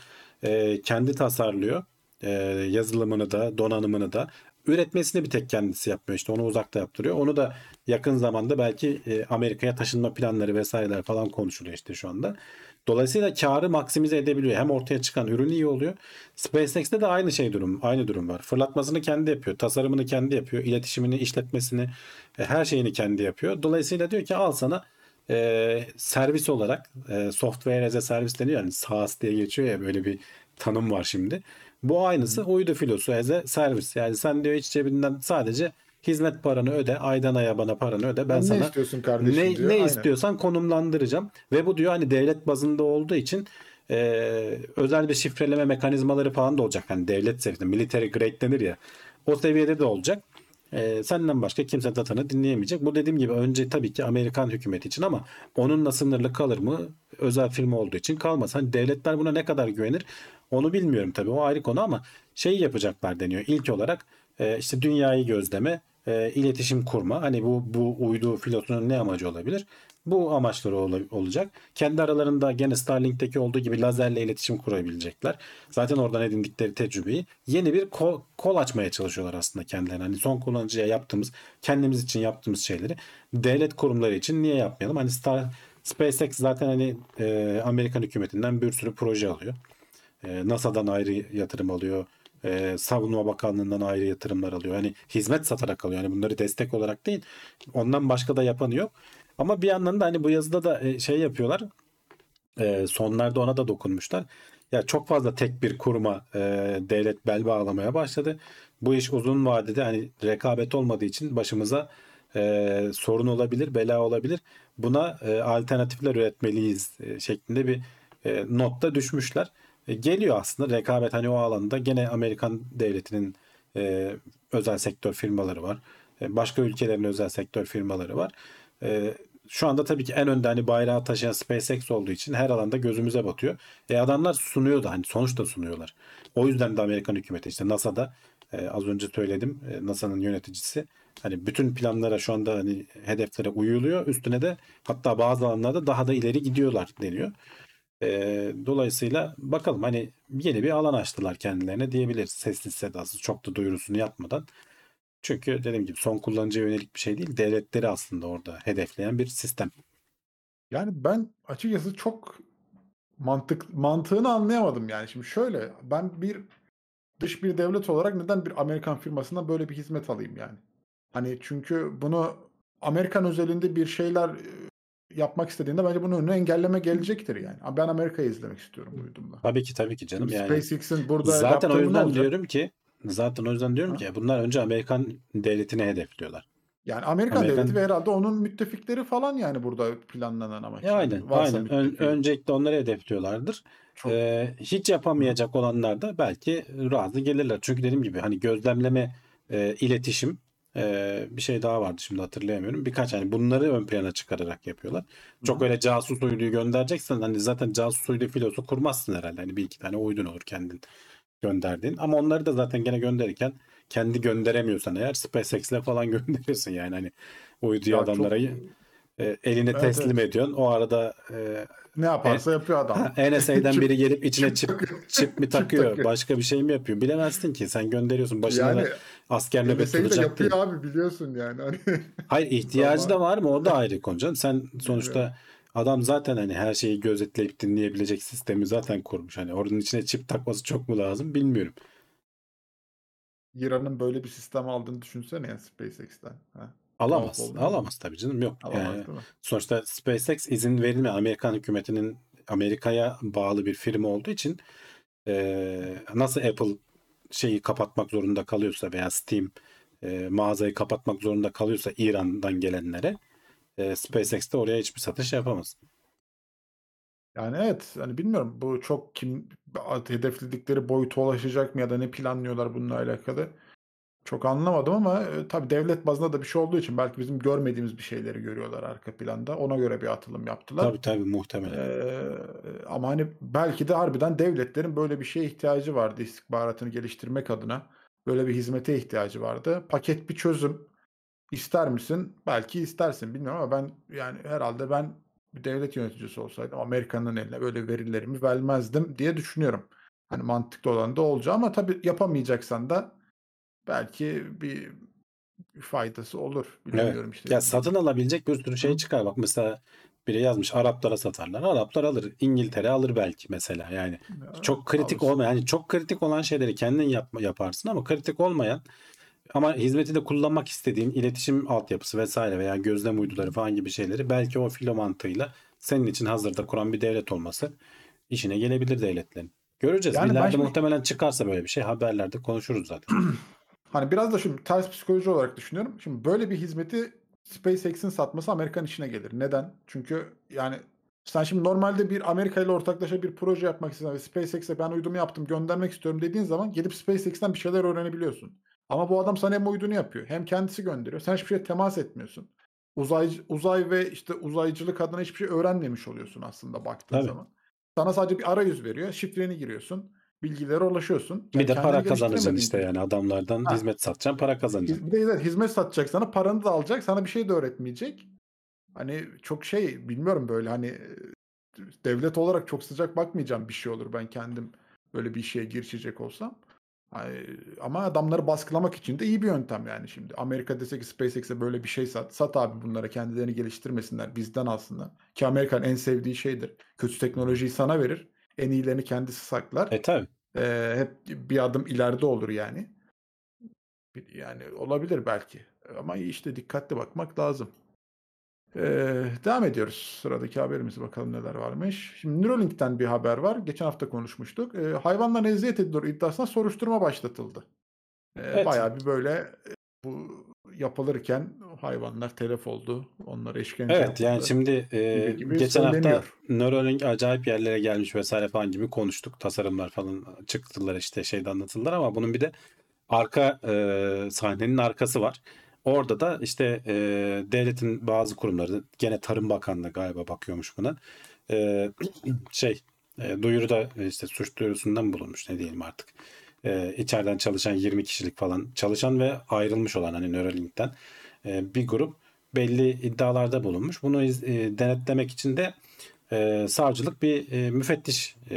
e, kendi tasarlıyor. E, yazılımını da, donanımını da. Üretmesini bir tek kendisi yapmıyor. İşte onu uzakta yaptırıyor. Onu da yakın zamanda belki e, Amerika'ya taşınma planları vesaireler falan konuşuluyor işte şu anda. Dolayısıyla karı maksimize edebiliyor. Hem ortaya çıkan ürün iyi oluyor. SpaceX'te de aynı şey durum, aynı durum var. Fırlatmasını kendi yapıyor, tasarımını kendi yapıyor, iletişimini, işletmesini, e, her şeyini kendi yapıyor. Dolayısıyla diyor ki al sana e, servis olarak e, software as a service deniyor yani SaaS diye geçiyor ya böyle bir tanım var şimdi. Bu aynısı uydu filosu as a service. Yani sen diyor iç cebinden sadece hizmet paranı öde, aydan aya bana paranı öde. Ben ne sana istiyorsun kardeşim ne, diyor. ne Aynen. istiyorsan konumlandıracağım. Ve bu diyor hani devlet bazında olduğu için e, özel bir şifreleme mekanizmaları falan da olacak. Hani devlet seviyesinde military grade denir ya. O seviyede de olacak. E, senden başka kimse datanı dinleyemeyecek. Bu dediğim gibi önce tabii ki Amerikan hükümeti için ama onunla sınırlı kalır mı? Özel firma olduğu için kalmaz. Hani devletler buna ne kadar güvenir? Onu bilmiyorum tabii. O ayrı konu ama şey yapacaklar deniyor. İlk olarak e, işte dünyayı gözleme, e, iletişim kurma. Hani bu bu uydu filosunun ne amacı olabilir? Bu amaçları ola- olacak. Kendi aralarında gene Starlink'teki olduğu gibi lazerle iletişim kurabilecekler. Zaten oradan edindikleri tecrübeyi yeni bir kol, kol açmaya çalışıyorlar aslında kendilerine. Hani son kullanıcıya yaptığımız, kendimiz için yaptığımız şeyleri devlet kurumları için niye yapmayalım? Hani Star SpaceX zaten hani e, Amerikan hükümetinden bir sürü proje alıyor. E, NASA'dan ayrı yatırım alıyor. E, Savunma Bakanlığı'ndan ayrı yatırımlar alıyor. Hani hizmet satarak alıyor. Yani bunları destek olarak değil. Ondan başka da yapanı yok. Ama bir yandan da hani bu yazıda da e, şey yapıyorlar. E, sonlarda ona da dokunmuşlar. Ya çok fazla tek bir kuruma e, devlet bel bağlamaya başladı. Bu iş uzun vadede hani rekabet olmadığı için başımıza e, sorun olabilir, bela olabilir. Buna e, alternatifler üretmeliyiz e, şeklinde bir e, notta düşmüşler. E, geliyor aslında rekabet hani o alanda gene Amerikan devletinin e, özel sektör firmaları var. E, Başka ülkelerin özel sektör firmaları var. E, Şu anda tabii ki en önde hani bayrağı taşıyan SpaceX olduğu için her alanda gözümüze batıyor. E adamlar sunuyor da hani sonuçta sunuyorlar. O yüzden de Amerikan hükümeti işte NASA'da e, az önce söyledim e, NASA'nın yöneticisi hani bütün planlara şu anda hani hedeflere uyuluyor. Üstüne de hatta bazı alanlarda daha da ileri gidiyorlar deniyor. E, dolayısıyla bakalım hani yeni bir alan açtılar kendilerine diyebiliriz. Sessiz sedasız çok da duyurusunu yapmadan. Çünkü dediğim gibi son kullanıcıya yönelik bir şey değil. Devletleri aslında orada hedefleyen bir sistem. Yani ben açıkçası çok mantık mantığını anlayamadım yani. Şimdi şöyle ben bir dış bir devlet olarak neden bir Amerikan firmasından böyle bir hizmet alayım yani? Hani çünkü bunu Amerikan özelinde bir şeyler yapmak istediğinde bence bunun önüne engelleme gelecektir yani. Ben Amerika'yı izlemek istiyorum bu uydumla. Tabii ki tabii ki canım yani. SpaceX'in burada Zaten o yüzden olacak? diyorum ki zaten o yüzden diyorum Ha? ki bunlar önce Amerikan devletini hedefliyorlar. Yani Amerikan, Amerikan- devleti ve herhalde onun müttefikleri falan yani burada planlanan amaç. Ya aynen Varsa aynen. Ön- öncelikle onları hedefliyorlardır. Çok- Ee, hiç yapamayacak olanlar da belki razı gelirler. Çünkü dediğim gibi hani gözlemleme, e, iletişim bir şey daha vardı şimdi hatırlayamıyorum. Birkaç hani bunları ön plana çıkararak yapıyorlar. Çok Hı. öyle casus uyduyu göndereceksen hani zaten casus uydu filosu kurmazsın herhalde. Hani bir iki tane uydun olur kendin gönderdiğin. Ama onları da zaten gene gönderirken kendi gönderemiyorsan eğer SpaceX'le falan gönderirsin yani hani uyduyu Ya adamlara çok- e, eline Evet, teslim evet. ediyorsun. O arada e, ne yaparsa yapıyor adam. NSA'den biri gelip içine çip, çip mi takıyor, takıyor. başka bir şey mi yapıyor? Bilemezsin ki. Sen gönderiyorsun. Başına Yani da asker nöbet tutacak değil. yapıyor abi biliyorsun yani. Hani Hayır ihtiyacı Zaman- da var mı? O da ayrı konu canım. Sen sonuçta adam zaten hani her şeyi gözetleyip dinleyebilecek sistemi zaten kurmuş. Hani oranın içine çip takması çok mu lazım bilmiyorum. İran'ın böyle bir sistem aldığını düşünsene yani SpaceX'ten. Ha, Alamaz. Oldu. Alamaz tabii canım. Yok. alamaz Yani sonuçta SpaceX izin verilmiyor. Amerikan hükümetinin Amerika'ya bağlı bir firma olduğu için eee, nasıl Apple şeyi kapatmak zorunda kalıyorsa veya Steam eee, mağazayı kapatmak zorunda kalıyorsa İran'dan gelenlere eee, SpaceX de oraya hiçbir satış yapamaz. Yani evet hani bilmiyorum bu çok kim hedefledikleri boyuta ulaşacak mı ya da ne planlıyorlar bununla alakalı. Çok anlamadım ama e, tabii devlet bazında da bir şey olduğu için belki bizim görmediğimiz bir şeyleri görüyorlar arka planda. Ona göre bir atılım yaptılar. Tabii tabii muhtemelen. Ee, ama hani belki de harbiden devletlerin böyle bir şeye ihtiyacı vardı istihbaratını geliştirmek adına. Böyle bir hizmete ihtiyacı vardı. Paket bir çözüm. İster misin? Belki istersin bilmiyorum ama ben yani herhalde ben bir devlet yöneticisi olsaydım Amerika'nın eline böyle verilerimi vermezdim diye düşünüyorum. Hani mantıklı olan da olacak ama tabii yapamayacaksan da belki bir faydası olur. Bilmiyorum işte. Ya satın alabilecek bir sürü şey çıkar. Bak mesela biri yazmış Araplara satarlar. Araplar alır. İngiltere alır belki mesela. Yani Ya, çok kritik alırsın. olmayan yani çok kritik olan şeyleri kendin yapma, yaparsın ama kritik olmayan ama hizmeti de kullanmak istediğin iletişim altyapısı vesaire veya gözlem uyduları falan gibi şeyleri belki o filo mantığıyla senin için hazırda kuran bir devlet olması işine gelebilir devletlerin. Göreceğiz. Yani İleride şimdi- muhtemelen çıkarsa böyle bir şey haberlerde konuşuruz zaten. Hani biraz da şimdi ters psikoloji olarak düşünüyorum. Şimdi böyle bir hizmeti SpaceX'in satması Amerikan işine gelir. Neden? Çünkü yani sen şimdi normalde bir Amerika ile ortaklaşa bir proje yapmak istiyorsan ve SpaceX'e ben uydumu yaptım göndermek istiyorum dediğin zaman gelip SpaceX'ten bir şeyler öğrenebiliyorsun. Ama bu adam sana hem uydunu yapıyor hem kendisi gönderiyor. Sen hiçbir şeye temas etmiyorsun. Uzay, uzay ve işte uzaycılık adına hiçbir şey öğrenmemiş oluyorsun aslında baktığın Tabii. zaman. Sana sadece bir arayüz veriyor. Şifreni giriyorsun. Bilgilere ulaşıyorsun. Bir Yani de kendini para kazanacaksın işte için. yani adamlardan Ha. hizmet satacaksın para kazanacaksın. Bir de hizmet satacak sana, paranı da alacak, sana bir şey de öğretmeyecek. Hani çok şey bilmiyorum böyle hani e, devlet olarak çok sıcak bakmayacağım bir şey olur ben kendim böyle bir şeye girişecek olsam. Ay, ama adamları baskılamak için de iyi bir yöntem yani şimdi. Amerika dese ki SpaceX'e böyle bir şey sat. Sat abi bunlara kendilerini geliştirmesinler. Bizden alsınlar. Ki Amerika'nın en sevdiği şeydir. Kötü teknolojiyi sana verir. En iyilerini kendisi saklar. E tabi. Ee, hep bir adım ileride olur yani. Yani olabilir belki. Ama işte dikkatli bakmak lazım. Ee, devam ediyoruz. Sıradaki haberimize bakalım neler varmış. Şimdi Neuralink'ten bir haber var. Geçen hafta konuşmuştuk. Ee, hayvanlar eziyet edilir iddiasına soruşturma başlatıldı. Ee, Evet. Bayağı bir böyle e, bu yapılırken hayvanlar telef oldu. Onlara işkence Evet yani yapıldı. şimdi e, gibi geçen hafta. Neuralink acayip yerlere gelmiş vesaire falan gibi konuştuk. Tasarımlar falan çıktılar işte şeyde anlatıldılar ama bunun bir de arka e, sahnenin arkası var. Orada da işte e, devletin bazı kurumları gene Tarım Bakanlığı galiba bakıyormuş buna. E, şey e, duyuruda işte suç duyurusundan bulunmuş ne diyelim artık. E, içeriden çalışan 20 kişilik falan çalışan ve ayrılmış olan hani Neuralink'ten bir grup belli iddialarda bulunmuş. Bunu e, denetlemek için de e, savcılık bir e, müfettiş e,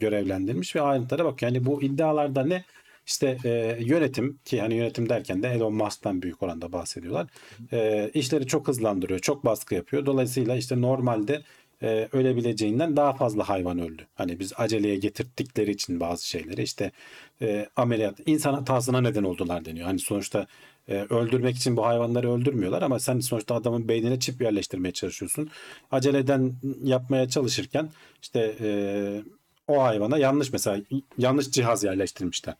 görevlendirmiş ve ayrıntılara bak. Yani bu iddialarda ne? İşte e, yönetim ki hani yönetim derken de Elon Musk'tan büyük oranda bahsediyorlar. E, işleri çok hızlandırıyor, çok baskı yapıyor. Dolayısıyla işte normalde e, ölebileceğinden daha fazla hayvan öldü. Hani biz aceleye getirttikleri için bazı şeyleri işte e, ameliyat insan hatasına neden oldular deniyor. Hani sonuçta e, öldürmek için bu hayvanları öldürmüyorlar ama sen sonuçta adamın beynine çip yerleştirmeye çalışıyorsun. Aceleden yapmaya çalışırken işte e, o hayvana yanlış mesela yanlış cihaz yerleştirmişler.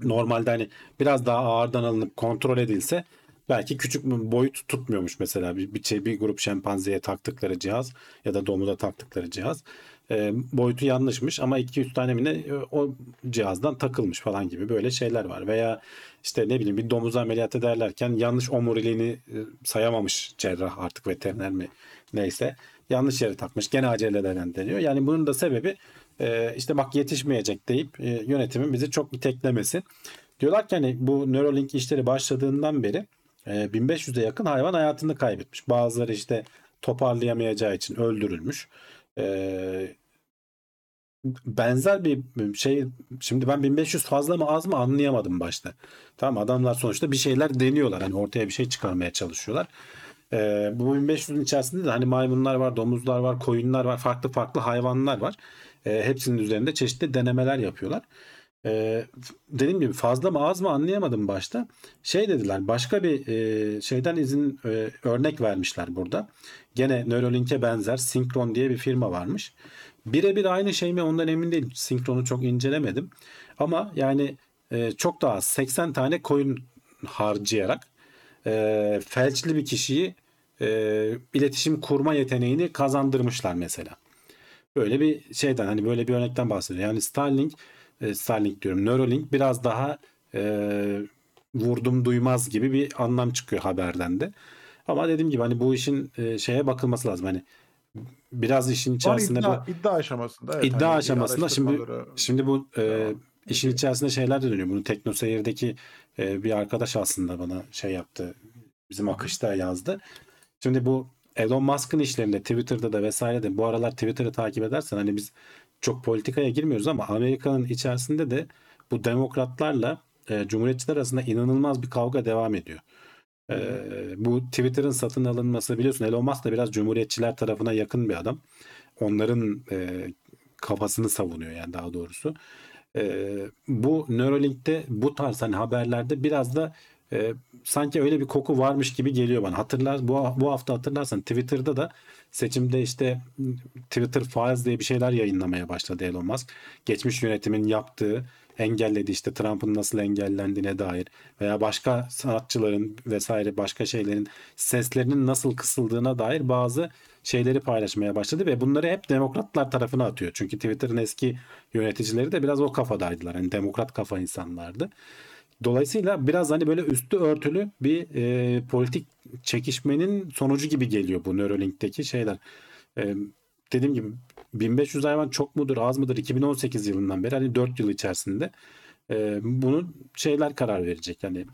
Normalde hani biraz daha ağırdan alınıp kontrol edilse belki küçük boyut tutmuyormuş mesela bir, bir, şey, bir grup şempanzeye taktıkları cihaz ya da domuza taktıkları cihaz E, boyutu yanlışmış ama 200 tane mi ne o cihazdan takılmış falan gibi böyle şeyler var veya işte ne bileyim bir domuzu ameliyat ederlerken yanlış omuriliğini sayamamış cerrah artık veteriner mi neyse yanlış yere takmış gene aceleden deniyor yani bunun da sebebi e, işte bak yetişmeyecek deyip e, yönetimin bizi çok iteklemesi. Diyorlar ki hani bu Neuralink işleri başladığından beri 1500'e yakın hayvan hayatını kaybetmiş. Bazıları işte toparlayamayacağı için öldürülmüş. E, benzer bir şey şimdi ben 1500 fazla mı az mı anlayamadım başta. Tamam adamlar sonuçta bir şeyler deniyorlar. Hani ortaya bir şey çıkarmaya çalışıyorlar. Ee, bu 1500'ün içerisinde de hani maymunlar var, domuzlar var, koyunlar var, farklı farklı hayvanlar var. Ee, hepsinin üzerinde çeşitli denemeler yapıyorlar. Ee, dediğim gibi fazla mı az mı anlayamadım başta. Şey dediler başka bir e, şeyden izin e, örnek vermişler burada. Gene Neuralink'e benzer Synchron diye bir firma varmış. Birebir aynı şey mi ondan emin değilim. Synchron'u çok incelemedim. Ama yani e, çok daha az 80 tane koyun harcayarak e, felçli bir kişiyi e, iletişim kurma yeteneğini kazandırmışlar mesela. Böyle bir şeyden hani böyle bir örnekten bahsediyor. Yani Starlink, e, Starlink diyorum Neuralink biraz daha e, vurdum duymaz gibi bir anlam çıkıyor haberden de. Ama dediğim gibi hani bu işin e, şeye bakılması lazım. Hani biraz işin içerisinde iddia, bu iddia aşamasında. Evet, İddia hani aşamasında şimdi şimdi bu e, işin içerisinde şeyler de dönüyor. Bunu Teknoseyir'deki e, bir arkadaş aslında bana şey yaptı. Bizim akışta yazdı. Şimdi bu Elon Musk'ın işlerinde Twitter'da da vesairede bu aralar Twitter'ı takip edersen hani biz çok politikaya girmiyoruz ama Amerika'nın içerisinde de bu demokratlarla e, cumhuriyetçiler arasında inanılmaz bir kavga devam ediyor. E, bu Twitter'ın satın alınması biliyorsun Elon Musk da biraz cumhuriyetçiler tarafına yakın bir adam. Onların e, kafasını savunuyor yani daha doğrusu. E, bu Neuralink'te bu tarz hani haberlerde biraz da e, sanki öyle bir koku varmış gibi geliyor bana. Hatırlar bu bu hafta hatırlarsan Twitter'da da seçimde işte Twitter Files diye bir şeyler yayınlamaya başladı Elon Musk. Geçmiş yönetimin yaptığı engelledi işte Trump'ın nasıl engellendiğine dair veya başka sanatçıların vesaire başka şeylerin seslerinin nasıl kısıldığına dair bazı şeyleri paylaşmaya başladı ve bunları hep demokratlar tarafına atıyor. Çünkü Twitter'ın eski yöneticileri de biraz o kafadaydılar. Hani demokrat kafa insanlardı. Dolayısıyla biraz hani böyle üstü örtülü bir e, politik çekişmenin sonucu gibi geliyor bu Neuralink'teki şeyler. E, dediğim gibi 1500 hayvan çok mudur az mıdır 2018 yılından beri hani 4 yıl içerisinde e, bunun şeyler karar verecek. Yani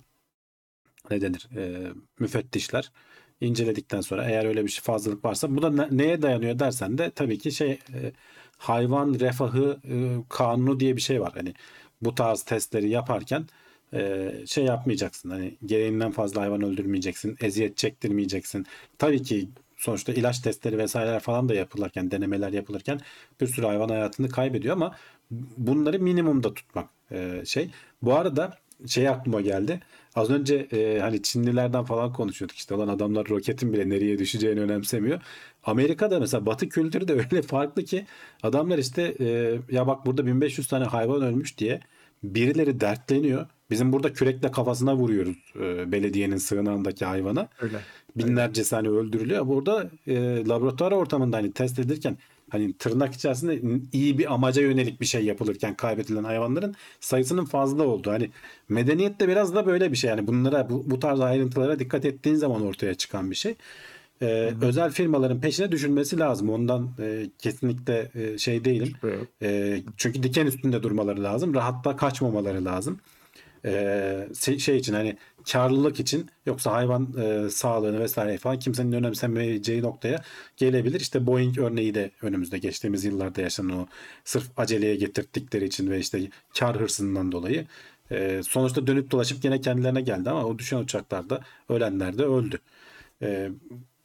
ne denir e, müfettişler inceledikten sonra eğer öyle bir şey fazlalık varsa bu da ne- neye dayanıyor dersen de tabii ki şey e, hayvan refahı e, kanunu diye bir şey var. Hani bu tarz testleri yaparken e, şey yapmayacaksın. Hani gereğinden fazla hayvan öldürmeyeceksin. Eziyet çektirmeyeceksin. Tabii ki sonuçta ilaç testleri vesaireler falan da yapılırken, denemeler yapılırken bir sürü hayvan hayatını kaybediyor ama bunları minimumda tutmak e, şey. Bu arada şey aklıma geldi. Az önce e, hani Çinlilerden falan konuşuyorduk işte olan adamlar roketin bile nereye düşeceğini önemsemiyor. Amerika'da mesela Batı kültürü de öyle farklı ki adamlar işte e, ya bak burada 1500 tane hayvan ölmüş diye birileri dertleniyor. Bizim burada kürekle kafasına vuruyoruz e, belediyenin sığınağındaki hayvana. Öyle. Binlerce saniye öldürülüyor. Burada e, laboratuvar ortamında hani test edilirken hani tırnak içerisinde iyi bir amaca yönelik bir şey yapılırken kaybedilen hayvanların sayısının fazla olduğu. Hani medeniyet de biraz da böyle bir şey. Yani bunlara bu, bu tarz ayrıntılara dikkat ettiğin zaman ortaya çıkan bir şey. Ee, özel firmaların peşine düşülmesi lazım. Ondan e, kesinlikle e, şey değilim. Yok. E, çünkü diken üstünde durmaları lazım. Rahatla kaçmamaları lazım. E, şey için hani karlılık için yoksa hayvan e, sağlığını vesaire falan kimsenin önemsemeyeceği noktaya gelebilir. İşte Boeing örneği de önümüzde geçtiğimiz yıllarda yaşanan o sırf aceleye getirttikleri için ve işte kar hırsından dolayı e, sonuçta dönüp dolaşıp gene kendilerine geldi ama o düşen uçaklarda ölenler de öldü. E,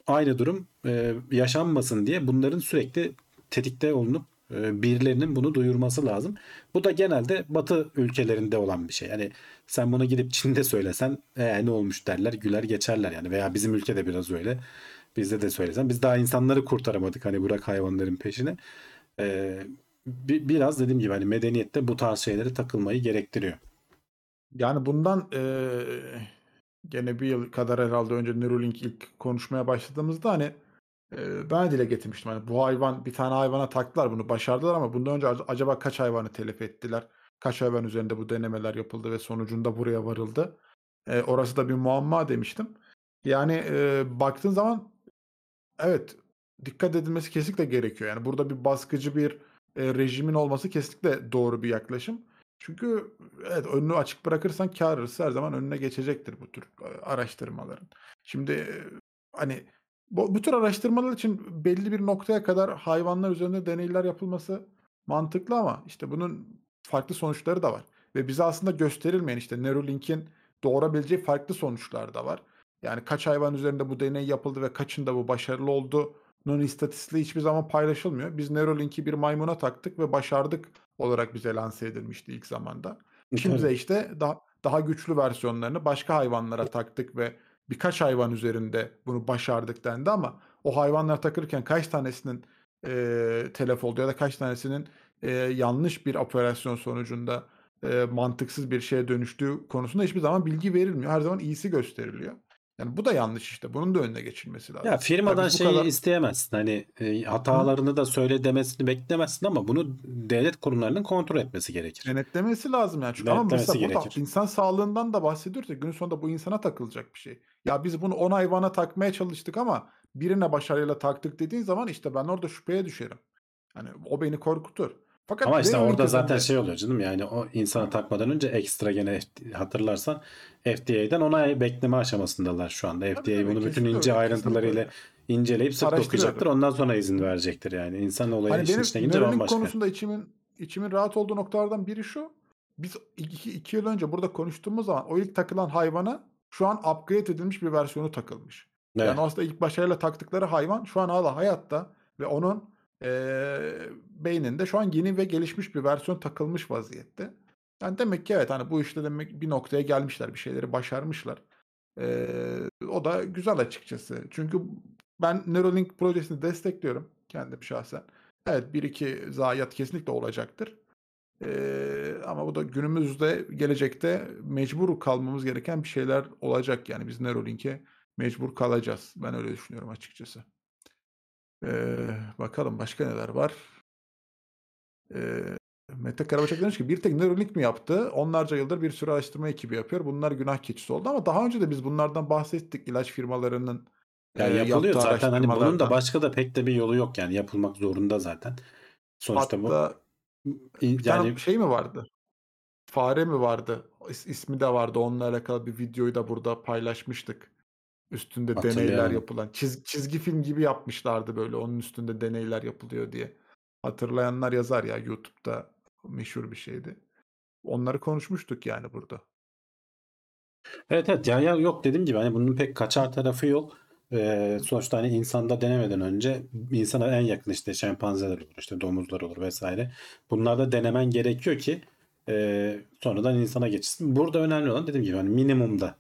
aynı durum e, yaşanmasın diye bunların sürekli tetikte olunup e, birilerinin bunu duyurması lazım. Bu da genelde Batı ülkelerinde olan bir şey. Yani sen bunu gidip Çin'de söylesen e, ne olmuş derler güler geçerler yani veya bizim ülkede biraz öyle. Bizde de söylesen biz daha insanları kurtaramadık hani bırak hayvanların peşine. E, bi- biraz dediğim gibi hani medeniyette bu tarz şeylere takılmayı gerektiriyor. Yani bundan eee, gene bir yıl kadar herhalde önce Neuralink ilk konuşmaya başladığımızda hani ben dile getirmiştim. Hani bu hayvan bir tane hayvana taktılar bunu başardılar ama bundan önce ac- acaba kaç hayvanı telef ettiler? Kaç hayvan üzerinde bu denemeler yapıldı ve sonucunda buraya varıldı? Eee, orası da bir muamma demiştim. Yani eee, baktığın zaman evet dikkat edilmesi kesinlikle gerekiyor. Yani burada bir baskıcı bir e, rejimin olması kesinlikle doğru bir yaklaşım. Çünkü evet önünü açık bırakırsan hırsı her zaman önüne geçecektir bu tür e, araştırmaların. Şimdi e, hani bu, bu tür araştırmalar için belli bir noktaya kadar hayvanlar üzerinde deneyler yapılması mantıklı ama işte bunun farklı sonuçları da var. Ve bize aslında gösterilmeyen işte Neuralink'in doğurabileceği farklı sonuçlar da var. Yani kaç hayvan üzerinde bu deney yapıldı ve kaçında bu başarılı olduğunun istatistiği hiçbir zaman paylaşılmıyor. Biz Neuralink'i bir maymuna taktık ve başardık olarak bize lanse edilmişti ilk zamanda. Şimdi de işte daha daha güçlü versiyonlarını başka hayvanlara taktık ve birkaç hayvan üzerinde bunu başardık dendi ama o hayvanlara takılırken kaç tanesinin eee telef oldu ya da kaç tanesinin eee, yanlış bir operasyon sonucunda eee, mantıksız bir şeye dönüştüğü konusunda hiçbir zaman bilgi verilmiyor. Her zaman iyisi gösteriliyor. Yani bu da yanlış işte. Bunun da önüne geçilmesi lazım. Ya firmadan bu şeyi kadar- isteyemezsin. Hani e, hatalarını da söyle demesini beklemezsin ama bunu devlet kurumlarının kontrol etmesi gerekir. Denetlemesi lazım yani. Çünkü ama mesela burada gerekir. insan sağlığından da bahsediyoruz ya günün sonunda bu insana takılacak bir şey. Ya biz bunu 10 hayvana takmaya çalıştık ama birine başarıyla taktık dediğin zaman işte ben orada şüpheye düşerim. Hani o beni korkutur. Fakat Ama işte orada zaten şey oluyor canım yani o insana takmadan önce ekstra gene hatırlarsan FDA'den onay bekleme aşamasındalar şu anda. FDA tabii, bunu bütün ince öyle, ayrıntılarıyla kesinlikle inceleyip sık dokuyacaktır. Ondan sonra izin verecektir yani. İnsan olayı Hani işin benim içine girince bambaşka. konusunda içimin içimin rahat olduğu noktalardan biri şu. Biz iki, iki yıl önce burada konuştuğumuz zaman o ilk takılan hayvana şu an upgrade edilmiş bir versiyonu takılmış. Evet. Yani aslında ilk başarıyla taktıkları hayvan şu an hala hayatta ve onun eee, beyninde şu an yeni ve gelişmiş bir versiyon takılmış vaziyette. Yani demek ki evet hani bu işte demek bir noktaya gelmişler, bir şeyleri başarmışlar. Eee, o da güzel açıkçası. Çünkü ben Neuralink projesini destekliyorum kendim şahsen. Evet bir iki zayiat kesinlikle olacaktır. Eee, ama bu da günümüzde gelecekte mecbur kalmamız gereken bir şeyler olacak. Yani biz Neuralink'e mecbur kalacağız. Ben öyle düşünüyorum açıkçası. Eee, bakalım başka neler var? Eee, Mete Karabaşak demiş ki bir tek Neuralink mi yaptı? Onlarca yıldır bir sürü araştırma ekibi yapıyor. Bunlar günah keçisi oldu ama daha önce de biz bunlardan bahsettik. ilaç firmalarının eee, yapılıyor yaptığı zaten hani bunun da araştırmalardan. başka da pek de bir yolu yok yani yapılmak zorunda zaten. Sonuçta bu Hatta bir tane yani şey mi vardı? Fare mi vardı? İs- ismi de vardı. Onunla alakalı bir videoyu da burada paylaşmıştık. Üstünde deneyler yapılan. Çiz- çizgi film gibi yapmışlardı böyle. Onun üstünde deneyler yapılıyor diye. Hatırlayanlar yazar ya YouTube'da meşhur bir şeydi. Onları konuşmuştuk yani burada. Evet evet ya, ya yok dediğim gibi hani bunun pek kaçar tarafı yok. Ee, sonuçta hani insanda denemeden önce insana en yakın işte şempanzeler olur işte domuzlar olur vesaire. Bunlarda denemen gerekiyor ki e, sonradan insana geçsin. Burada önemli olan dediğim gibi hani minimumda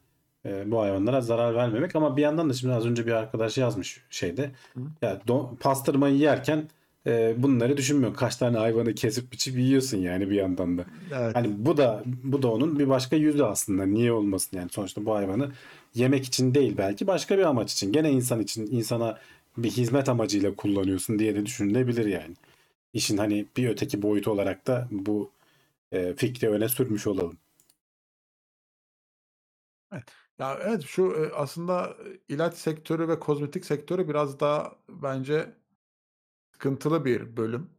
e, bu hayvanlara zarar vermemek ama bir yandan da şimdi az önce bir arkadaş yazmış şeyde Hı. ya do- pastırmayı yerken e, bunları düşünmüyor. Kaç tane hayvanı kesip biçip yiyorsun yani bir yandan da. Evet. Hani bu da bu da onun bir başka yüzü aslında. Niye olmasın yani sonuçta bu hayvanı yemek için değil belki başka bir amaç için. Gene insan için insana bir hizmet amacıyla kullanıyorsun diye de düşünülebilir yani. İşin hani bir öteki boyutu olarak da bu e, fikri öne sürmüş olalım. Ya evet şu e, aslında e, ilaç sektörü ve kozmetik sektörü biraz daha bence sıkıntılı bir bölüm.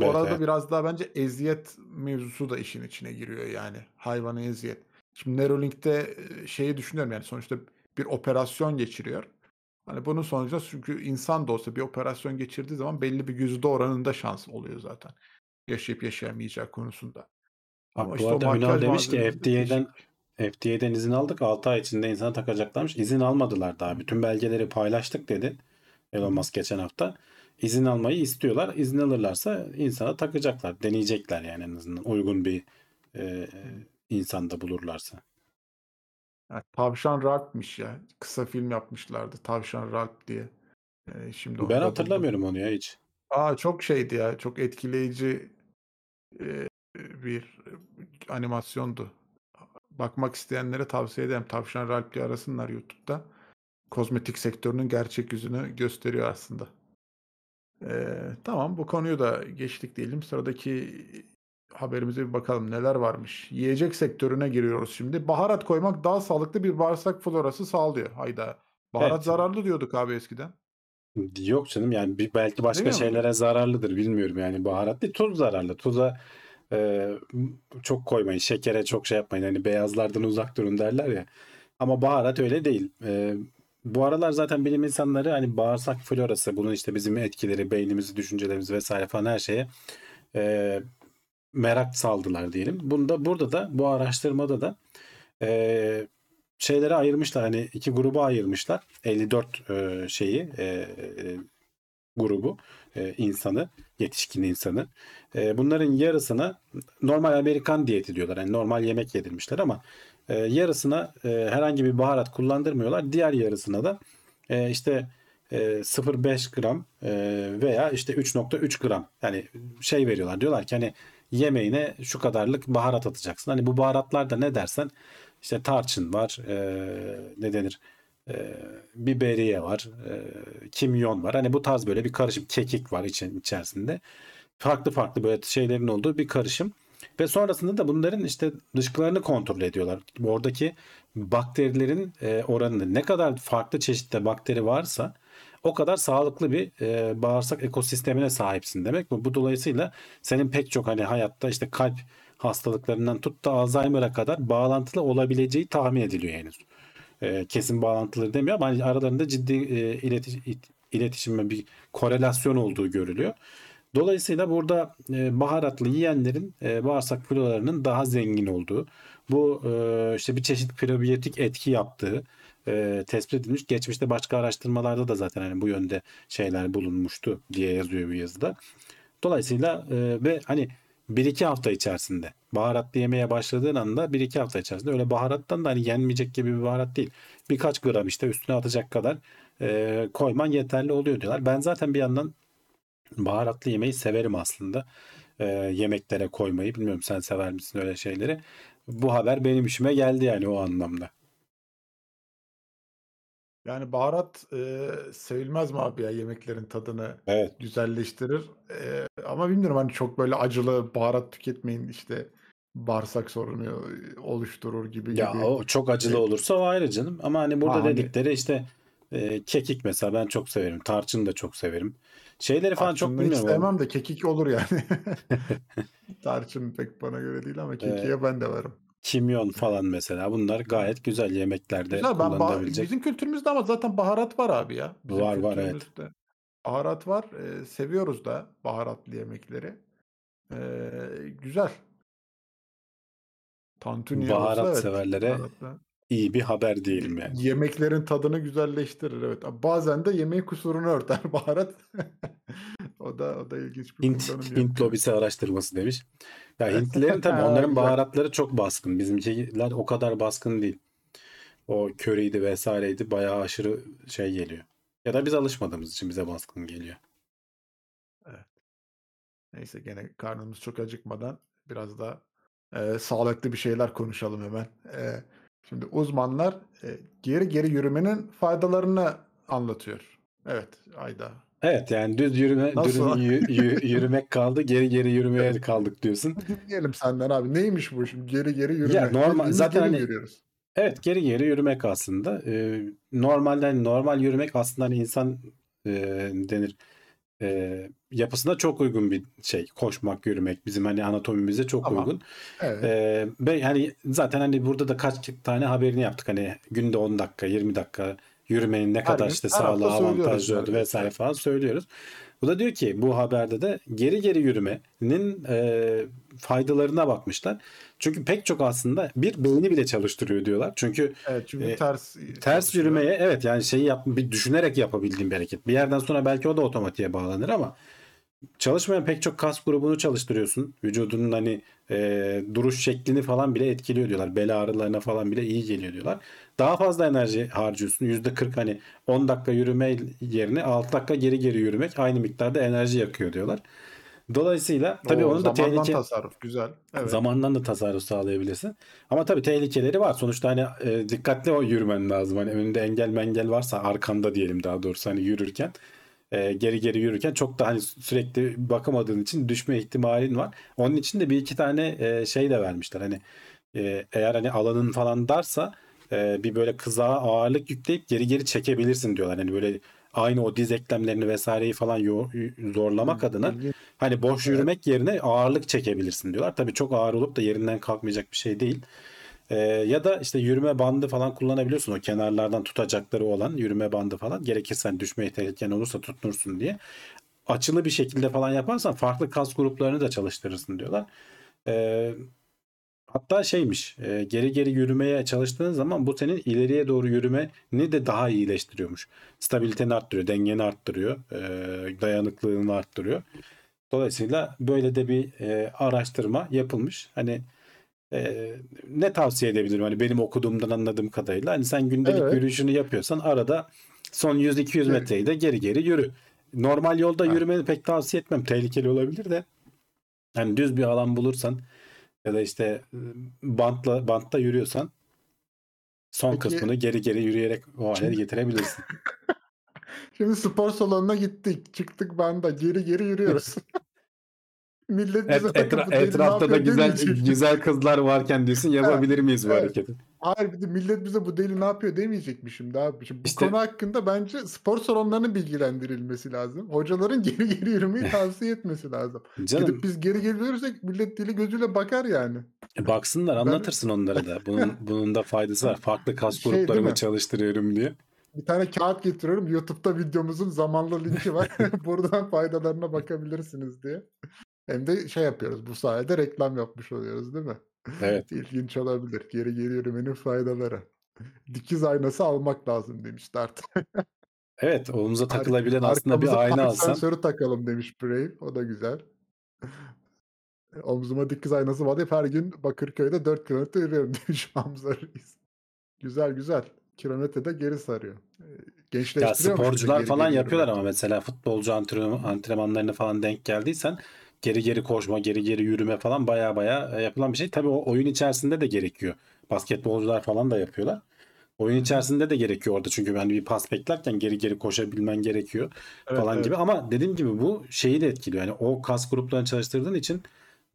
Evet, Orada evet. biraz daha bence eziyet mevzusu da işin içine giriyor yani. Hayvana eziyet. Şimdi Neuralink'te e, şeyi düşünüyorum yani sonuçta bir operasyon geçiriyor. Hani bunun sonucunda çünkü insan da olsa bir operasyon geçirdiği zaman belli bir yüzde oranında şans oluyor zaten. Yaşayıp yaşayamayacağı konusunda. Ama Bak işte bu o arada Ünal makyaj demiş ki malzemeleri FDA'den değişik. FDA'den izin aldık 6 ay içinde insana takacaklarmış. İzin almadılar daha. Bütün belgeleri paylaştık dedi Elon Musk geçen hafta. İzin almayı istiyorlar. İzin alırlarsa insana takacaklar. Deneyecekler yani en azından uygun bir e, insanda bulurlarsa. Ha, Tavşan Ralph'miş ya. Kısa film yapmışlardı. Tavşan Ralph diye. Ee, şimdi Ben buldum. hatırlamıyorum onu ya hiç. Aa çok şeydi ya. Çok etkileyici e, bir animasyondu. Bakmak isteyenlere tavsiye ederim. Tavşan Ralph diye arasınlar YouTube'da. Kozmetik sektörünün gerçek yüzünü gösteriyor aslında. Ee, tamam bu konuyu da geçtik diyelim. Sıradaki haberimize bir bakalım neler varmış. Yiyecek sektörüne giriyoruz şimdi. Baharat koymak daha sağlıklı bir bağırsak florası sağlıyor. Hayda. Baharat Evet. zararlı diyorduk abi eskiden. Yok canım yani bir, belki başka Demiyor mu? şeylere zararlıdır bilmiyorum yani baharat değil tuz zararlı. Tuza e, çok koymayın şekere çok şey yapmayın hani beyazlardan uzak durun derler ya. Ama baharat öyle değil. E, bu aralar zaten bilim insanları hani bağırsak florası bunun işte bizim etkileri beynimizi düşüncelerimiz vesaire falan her şeye e, merak saldılar diyelim. Bunda burada da bu araştırmada da e, şeylere ayırmışlar hani iki gruba ayırmışlar 54 e, şeyi e, e, grubu e, insanı yetişkin insanı. E, bunların yarısına normal Amerikan diyeti diyorlar. Yani normal yemek yedirmişler ama e, yarısına e, herhangi bir baharat kullandırmıyorlar. Diğer yarısına da işte e, 0.5 gram veya işte 3.3 gram yani şey veriyorlar. Diyorlar ki hani yemeğine şu kadarlık baharat atacaksın. Hani bu baharatlar da ne dersen işte tarçın var e, ne denir e, biberiye var, e, kimyon var. Hani bu tarz böyle bir karışım kekik var için, içerisinde. Farklı farklı böyle şeylerin olduğu bir karışım. Ve sonrasında da bunların işte dışkılarını kontrol ediyorlar. Oradaki bakterilerin e, oranını ne kadar farklı çeşitte bakteri varsa o kadar sağlıklı bir e, bağırsak ekosistemine sahipsin demek. Bu, bu dolayısıyla senin pek çok hani hayatta işte kalp hastalıklarından tut da Alzheimer'a kadar bağlantılı olabileceği tahmin ediliyor henüz e, kesin bağlantıları demiyor ama hani aralarında ciddi e, iletiş, it- iletişim ve bir korelasyon olduğu görülüyor. Dolayısıyla burada e, baharatlı yiyenlerin e, bağırsak floralarının daha zengin olduğu, bu e, işte bir çeşit prebiyotik etki yaptığı e, tespit edilmiş. Geçmişte başka araştırmalarda da zaten hani bu yönde şeyler bulunmuştu diye yazıyor bu yazıda. Dolayısıyla e, ve hani 1-2 hafta içerisinde baharatlı yemeye başladığın anda 1-2 hafta içerisinde öyle baharattan da hani yenmeyecek gibi bir baharat değil. Birkaç gram işte üstüne atacak kadar e, koyman yeterli oluyor diyorlar. Ben zaten bir yandan baharatlı yemeği severim aslında. E, yemeklere koymayı bilmiyorum sen sever misin öyle şeyleri. Bu haber benim işime geldi yani o anlamda. Yani baharat e, sevilmez mi abi ya yemeklerin tadını Evet. güzelleştirir. E, ama bilmiyorum hani çok böyle acılı baharat tüketmeyin işte bağırsak sorunu oluşturur gibi Ya gibi. o çok acılı olursa o ayrı canım. Ama hani burada ha hani dedikleri işte e, kekik mesela ben çok severim. Tarçın da çok severim. Şeyleri falan çok hiç bilmiyorum. O, sevmem de kekik olur yani. Tarçın pek bana göre değil ama e, kekiğe ben de varım. Kimyon falan mesela bunlar gayet güzel yemeklerde Güzel ben kullanılabilecek. bizim kültürümüzde ama zaten baharat var abi ya. Bizim Var var evet. kültürümüzde baharat var. E, seviyoruz da baharatlı yemekleri. E, güzel. Tantuni olsa Baharat evet severlere baharatlı. İyi bir haber diyelim yani. Yemeklerin tadını güzelleştirir evet. Bazen de yemeğin kusurunu örter baharat. o da o da ilginç bir Hint, kullanım Hint lobisi araştırması demiş. Ya Hintlilerin tabii onların baharatları çok baskın. Bizimkiler o kadar baskın değil. O köriydi vesaireydi bayağı aşırı şey geliyor. Ya da biz alışmadığımız için bize baskın geliyor. Evet. Neyse gene karnımız çok acıkmadan biraz da e, sağlıklı bir şeyler konuşalım hemen. E, şimdi uzmanlar e, geri geri yürümenin faydalarını anlatıyor. Evet, ayda. Evet yani düz yürüme, Nasıl? dürüm yürümek kaldı. Geri geri yürümeye kaldık diyorsun. Dinleyelim senden abi. Neymiş bu şimdi? Geri geri yürüme. normal- Bildiğimiz zaten geri hani- yürüyoruz? Evet geri geri yürümek aslında. Ee, normalde hani normal yürümek aslında hani insan e, denir e, yapısına çok uygun bir şey. Koşmak, yürümek bizim hani anatomimize çok Tamam. uygun. Evet. Ee, ve hani zaten hani burada da kaç tane haberini yaptık. Hani günde 10 dakika, 20 dakika yürümenin ne kadar gün, işte her sağlığa avantajlı olduğu vesaire falan söylüyoruz. Bu da diyor ki bu haberde de geri geri yürümenin e, faydalarına bakmışlar. Çünkü pek çok aslında bir beyni bile çalıştırıyor diyorlar. Çünkü Evet çünkü e, ters ters yürümeye evet yani şeyi yap, bir düşünerek yapabildiğin bir hareket. Bir yerden sonra belki o da otomatiğe bağlanır ama çalışmayan pek çok kas grubunu çalıştırıyorsun. Vücudunun hani e, duruş şeklini falan bile etkiliyor diyorlar. Bel ağrılarına falan bile iyi geliyor diyorlar. Daha fazla enerji harcıyorsun. %40 hani 10 dakika yürüme yerine 6 dakika geri geri yürümek aynı miktarda enerji yakıyor diyorlar. Dolayısıyla tabii Oo, onun da tehlike tasarruf güzel. Evet. Zamandan da tasarruf sağlayabilirsin. Ama tabii tehlikeleri var. Sonuçta hani e, dikkatli o yürümen lazım. Hani önünde engel mengel varsa arkanda diyelim daha doğrusu hani yürürken e, geri geri yürürken çok da hani sürekli bakamadığın için düşme ihtimalin var. Onun için de bir iki tane e, şey de vermişler. Hani e, eğer hani alanın falan darsa e, bir böyle kızağa ağırlık yükleyip geri geri çekebilirsin diyorlar. Hani böyle aynı o diz eklemlerini vesaireyi falan zorlamak adına İlginç. Hani boş Evet. yürümek yerine ağırlık çekebilirsin diyorlar. Tabii çok ağır olup da yerinden kalkmayacak bir şey değil. Ee, ya da işte yürüme bandı falan kullanabiliyorsun. O kenarlardan tutacakları olan yürüme bandı falan. Gerekirse hani düşmeye tehliken olursa tutunursun diye. Açılı bir şekilde falan yaparsan farklı kas gruplarını da çalıştırırsın diyorlar. Ee, hatta şeymiş e, geri geri yürümeye çalıştığın zaman bu senin ileriye doğru yürümeni de daha iyileştiriyormuş. Stabiliteni arttırıyor, dengeni arttırıyor, e, dayanıklılığını arttırıyor. Dolayısıyla böyle de bir e, araştırma yapılmış. Hani e, ne tavsiye edebilirim? Hani benim okuduğumdan anladığım kadarıyla hani sen gündelik Evet. yürüyüşünü yapıyorsan arada son 100-200 Evet. metreyi de geri geri yürü. Normal yolda Ha. yürümeni pek tavsiye etmem. Tehlikeli olabilir de. Hani düz bir alan bulursan ya da işte e, bantla bantta yürüyorsan son Peki- kısmını geri geri yürüyerek o hale getirebilirsin. Şimdi spor salonuna gittik. Çıktık banda. Geri geri yürüyoruz. Millet bize Et, etra- bu etrafta da güzel güzel kızlar varken diyorsun yapabilir miyiz bu evet. hareketi? Hayır bir de millet bize bu deli ne yapıyor demeyecek mi şimdi abi? Şimdi bu İşte- konu hakkında bence spor salonlarının bilgilendirilmesi lazım. Hocaların geri geri yürümeyi tavsiye etmesi lazım. Canım Gidip biz geri geri yürürsek millet deli gözüyle bakar yani. E, Baksınlar anlatırsın onlara da. Bunun, bunun da faydası var. Farklı kas Şey mi? çalıştırıyorum diye. Bir tane kağıt getiriyorum. YouTube'da videomuzun zamanlı linki var. Buradan faydalarına bakabilirsiniz diye. Hem de şey yapıyoruz. Bu sayede reklam yapmış oluyoruz değil mi? Evet. İlginç olabilir. Geri geri yürümenin faydaları. Dikiz aynası almak lazım demişti artık. Evet omuza takılabilen aslında bir ayna park alsan. sensörü takalım demiş Brave. O da güzel. Omzuma dikiz aynası var hep her gün Bakırköy'de 4 kilometre yürüyorum demiş Hamza Reis. Güzel güzel. Kilometrede geri sarıyor. Ee, Ya sporcular falan yapıyorlar ama mesela futbolcu antrenman, antrenmanlarına falan denk geldiysen geri geri koşma, geri geri yürüme falan baya baya yapılan bir şey. Tabii o oyun içerisinde de gerekiyor. Basketbolcular falan da yapıyorlar. Oyun içerisinde de gerekiyor orada çünkü hani bir pas beklerken geri geri koşabilmen gerekiyor Evet, falan evet. gibi. Ama dediğim gibi bu şeyi de etkiliyor. Yani o kas gruplarını çalıştırdığın için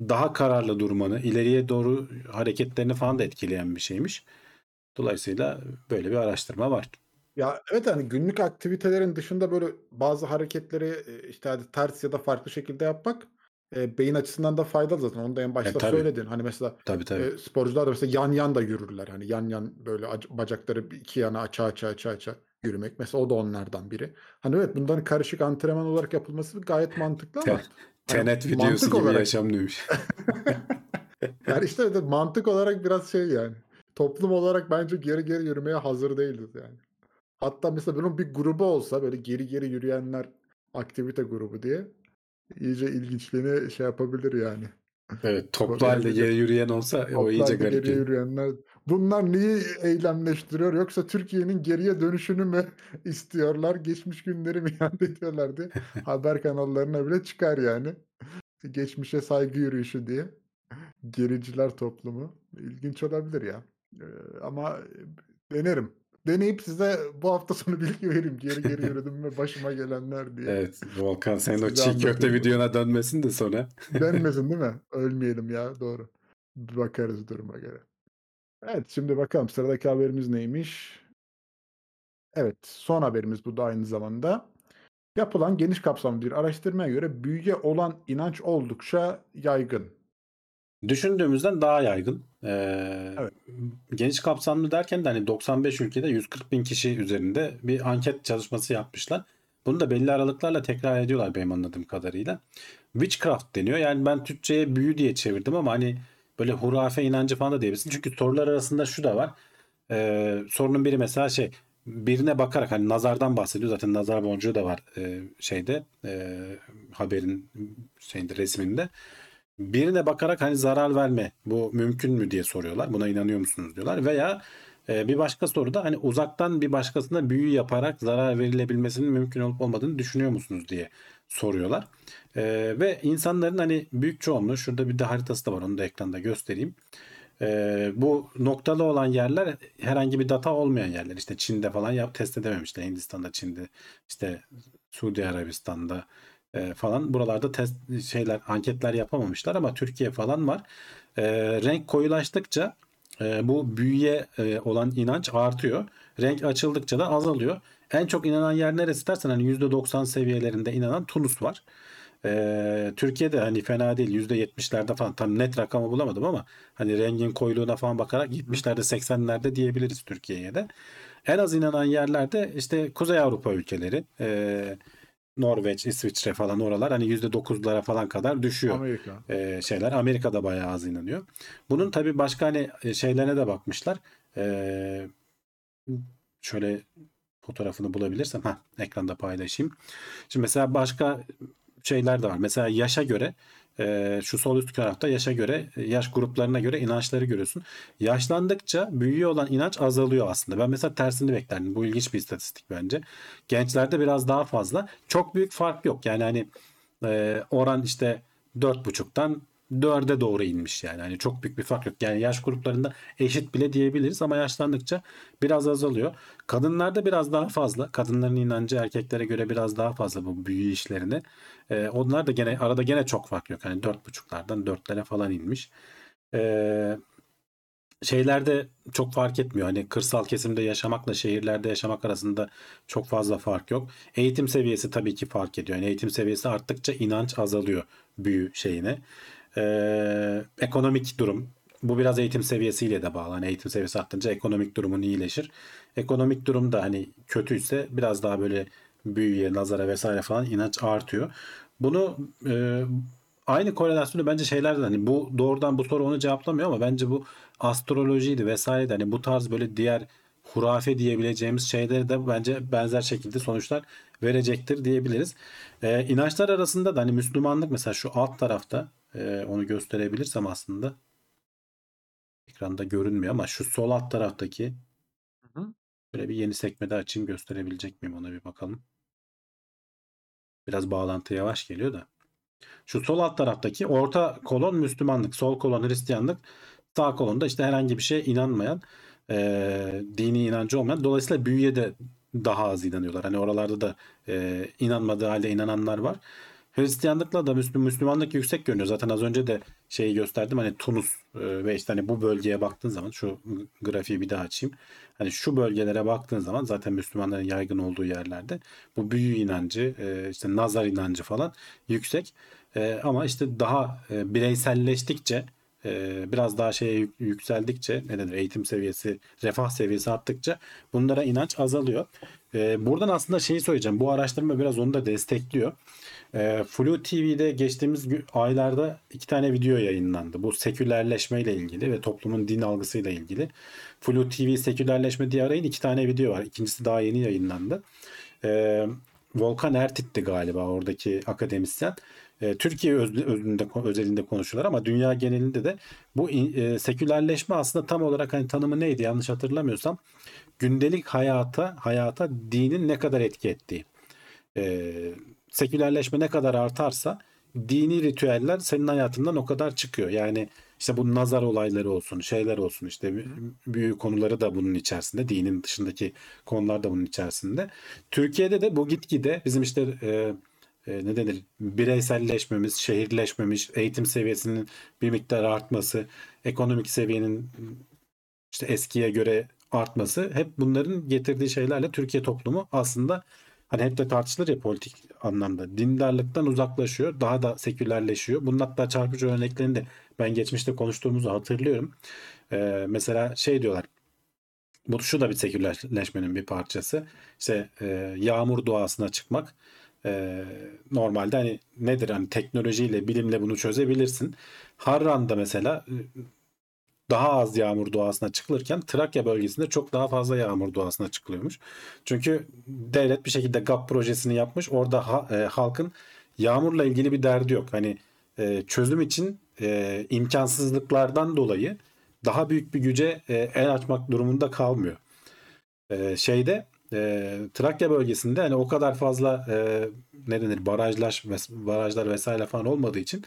daha kararlı durmanı, ileriye doğru hareketlerini falan da etkileyen bir şeymiş. Dolayısıyla böyle bir araştırma var. Ya evet hani günlük aktivitelerin dışında böyle bazı hareketleri e, işte hadi ters ya da farklı şekilde yapmak e, beyin açısından da faydalı zaten. Onu da en başta tabii. söyledin. Hani mesela Tabii tabii. e, sporcular da mesela yan yan da yürürler. Hani yan yan böyle ac- bacakları iki yana aça aça aça aça yürümek. Mesela o da onlardan biri. Hani evet bunların karışık antrenman olarak yapılması gayet mantıklı ama Tenet hani videosu gibi olarak- yaşam demiş. yani işte evet, mantık olarak biraz şey yani. Toplum olarak bence geri geri yürümeye hazır değiliz yani. Hatta mesela bunun bir grubu olsa böyle geri geri yürüyenler aktivite grubu diye iyice ilginçliğini şey yapabilir yani. Evet toplu halde geri yürüyen olsa o iyice garip. geriye yürüyenler. Bunlar neyi eylemleştiriyor yoksa Türkiye'nin geriye dönüşünü mü istiyorlar? Geçmiş günleri mi iade ediyorlar diye haber kanallarına bile çıkar yani. Geçmişe saygı yürüyüşü diye. Gericiler toplumu. İlginç olabilir ya. Ee, ama denerim. Deneyip size bu hafta sonu bilgi vereyim. Geri geri yürüdüm ve başıma gelenler diye. Evet Volkan senin o çiğ köfte videona dönmesin de sonra. Denmesin değil mi? Ölmeyelim ya doğru. Bakarız duruma göre. Evet şimdi bakalım sıradaki haberimiz neymiş? Evet son haberimiz bu da aynı zamanda. Yapılan geniş kapsamlı bir araştırmaya göre büyüye olan inanç oldukça yaygın. Düşündüğümüzden daha yaygın. Ee, Evet. Geniş kapsamlı derken de hani 95 ülkede 140 bin kişi üzerinde bir anket çalışması yapmışlar. Bunu da belli aralıklarla tekrar ediyorlar benim anladığım kadarıyla. Witchcraft deniyor. Yani ben Türkçe'ye büyü diye çevirdim ama hani böyle hurafe inancı falan da diyebilirsin. Çünkü sorular arasında şu da var. Ee, sorunun biri mesela şey birine bakarak hani nazardan bahsediyor. Zaten nazar boncuğu da var e, şeyde e, haberin şeyinde resminde. Birine bakarak hani zarar verme bu mümkün mü diye soruyorlar. Buna inanıyor musunuz diyorlar. Veya e, bir başka soruda hani uzaktan bir başkasına büyü yaparak zarar verilebilmesinin mümkün olup olmadığını düşünüyor musunuz diye soruyorlar. E, ve insanların hani büyük çoğunluğu şurada bir de haritası da var onu da ekranda göstereyim. E, bu noktalı olan yerler herhangi bir data olmayan yerler. İşte Çin'de falan test edememişler. Hindistan'da, Çin'de, işte Suudi Arabistan'da e, falan buralarda test şeyler anketler yapamamışlar ama Türkiye falan var. E, renk koyulaştıkça e, bu büyüye e, olan inanç artıyor. Renk açıldıkça da azalıyor. En çok inanan yer neresi dersen hani %90 seviyelerinde inanan Tunus var. E, Türkiye'de hani fena değil %70'lerde falan tam net rakamı bulamadım ama hani rengin koyuluğuna falan bakarak 70'lerde 80'lerde diyebiliriz Türkiye'ye de. En az inanan yerlerde işte Kuzey Avrupa ülkeleri, e, Norveç, İsviçre falan oralar hani %9'lara falan kadar düşüyor Amerika. e, şeyler. Amerika'da bayağı az inanıyor. Bunun tabii başka hani e, şeylerine de bakmışlar. E, şöyle fotoğrafını bulabilirsem ha ekranda paylaşayım. Şimdi mesela başka şeyler de var. Mesela yaşa göre e, şu sol üst tarafta yaşa göre yaş gruplarına göre inançları görüyorsun. Yaşlandıkça büyüyor olan inanç azalıyor aslında. Ben mesela tersini beklerdim. Bu ilginç bir istatistik bence. Gençlerde biraz daha fazla. Çok büyük fark yok. Yani hani e, oran işte 4.5'tan 4'e doğru inmiş yani. Hani çok büyük bir fark yok. Yani yaş gruplarında eşit bile diyebiliriz ama yaşlandıkça biraz azalıyor. Kadınlarda biraz daha fazla. Kadınların inancı erkeklere göre biraz daha fazla bu büyü işlerini. Ee, onlar da gene arada gene çok fark yok. Hani 4.5'lardan 4'lere falan inmiş. Ee, şeylerde çok fark etmiyor. Hani kırsal kesimde yaşamakla şehirlerde yaşamak arasında çok fazla fark yok. Eğitim seviyesi tabii ki fark ediyor. Yani eğitim seviyesi arttıkça inanç azalıyor büyü şeyine. Ee, ekonomik durum bu biraz eğitim seviyesiyle de bağlı. Hani eğitim seviyesi arttıkça ekonomik durumun iyileşir. Ekonomik durum da hani kötüyse biraz daha böyle büyüye, nazara vesaire falan inanç artıyor. Bunu e, aynı korelasyonu bence şeylerden hani bu doğrudan bu soru onu cevaplamıyor ama bence bu astrolojiydi vesaire de hani bu tarz böyle diğer hurafe diyebileceğimiz şeyleri de bence benzer şekilde sonuçlar verecektir diyebiliriz. Ee, inançlar arasında da hani Müslümanlık mesela şu alt tarafta e, onu gösterebilirsem aslında ekranda görünmüyor ama şu sol alt taraftaki böyle bir yeni sekmede açayım gösterebilecek miyim ona bir bakalım. Biraz bağlantı yavaş geliyor da. Şu sol alt taraftaki orta kolon Müslümanlık, sol kolon Hristiyanlık, sağ kolonda işte herhangi bir şeye inanmayan, e, dini inancı olmayan. Dolayısıyla büyüye de daha az inanıyorlar. Hani oralarda da e, inanmadığı halde inananlar var. Hristiyanlıkla da Müslüm, Müslümanlık yüksek görünüyor. Zaten az önce de şeyi gösterdim. Hani Tunus e, ve işte hani bu bölgeye baktığın zaman şu grafiği bir daha açayım. Hani şu bölgelere baktığın zaman zaten Müslümanların yaygın olduğu yerlerde bu büyü inancı, e, işte nazar inancı falan yüksek. E, ama işte daha bireyselleştikçe biraz daha şeye yük- yükseldikçe ne denir eğitim seviyesi, refah seviyesi arttıkça bunlara inanç azalıyor. Buradan aslında şeyi söyleyeceğim. Bu araştırma biraz onu da destekliyor. E, Flu TV'de geçtiğimiz aylarda iki tane video yayınlandı. Bu sekülerleşme ile ilgili ve toplumun din algısıyla ilgili. Flu TV sekülerleşme diye arayın iki tane video var. İkincisi daha yeni yayınlandı. E, Volkan Ertit'ti galiba oradaki akademisyen. E, Türkiye öz- özünde, özelinde konuşuyorlar ama dünya genelinde de bu e, sekülerleşme aslında tam olarak hani tanımı neydi yanlış hatırlamıyorsam gündelik hayata hayata dinin ne kadar etki ettiği. E, sekülerleşme ne kadar artarsa dini ritüeller senin hayatından o kadar çıkıyor. Yani işte bu nazar olayları olsun, şeyler olsun işte büyük konuları da bunun içerisinde, dinin dışındaki konular da bunun içerisinde. Türkiye'de de bu gitgide bizim işte e, e, ne denir bireyselleşmemiz, şehirleşmemiz, eğitim seviyesinin bir miktar artması, ekonomik seviyenin işte eskiye göre artması hep bunların getirdiği şeylerle Türkiye toplumu aslında hani hep de tartışılır ya politik anlamda dindarlıktan uzaklaşıyor, daha da sekülerleşiyor. Bunun hatta çarpıcı örneklerini de ben geçmişte konuştuğumuzu hatırlıyorum. Ee, mesela şey diyorlar. Bu şu da bir sekülerleşmenin bir parçası. İşte e, yağmur duasına çıkmak. E, normalde hani nedir hani teknolojiyle, bilimle bunu çözebilirsin. Harran'da mesela daha az yağmur doğasına çıkılırken Trakya bölgesinde çok daha fazla yağmur doğasına çıkılıyormuş. Çünkü devlet bir şekilde GAP projesini yapmış. Orada ha, e, halkın yağmurla ilgili bir derdi yok. Hani e, çözüm için e, imkansızlıklardan dolayı daha büyük bir güce e, el açmak durumunda kalmıyor. E, şeyde e, Trakya bölgesinde hani o kadar fazla e, ne denir barajlar barajlar vesaire falan olmadığı için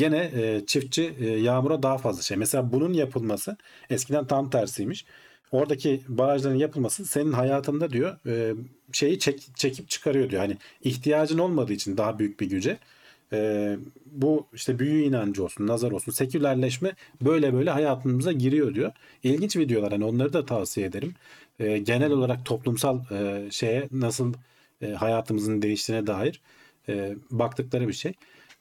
gene e, çiftçi e, yağmura daha fazla şey. Mesela bunun yapılması eskiden tam tersiymiş. Oradaki barajların yapılması senin hayatında diyor e, şeyi çek, çekip çıkarıyor diyor. Hani ihtiyacın olmadığı için daha büyük bir güce. E, bu işte büyü inancı olsun, nazar olsun, sekülerleşme böyle böyle hayatımıza giriyor diyor. İlginç videolar hani onları da tavsiye ederim. E, genel olarak toplumsal e, şeye nasıl e, hayatımızın değiştiğine dair e, baktıkları bir şey.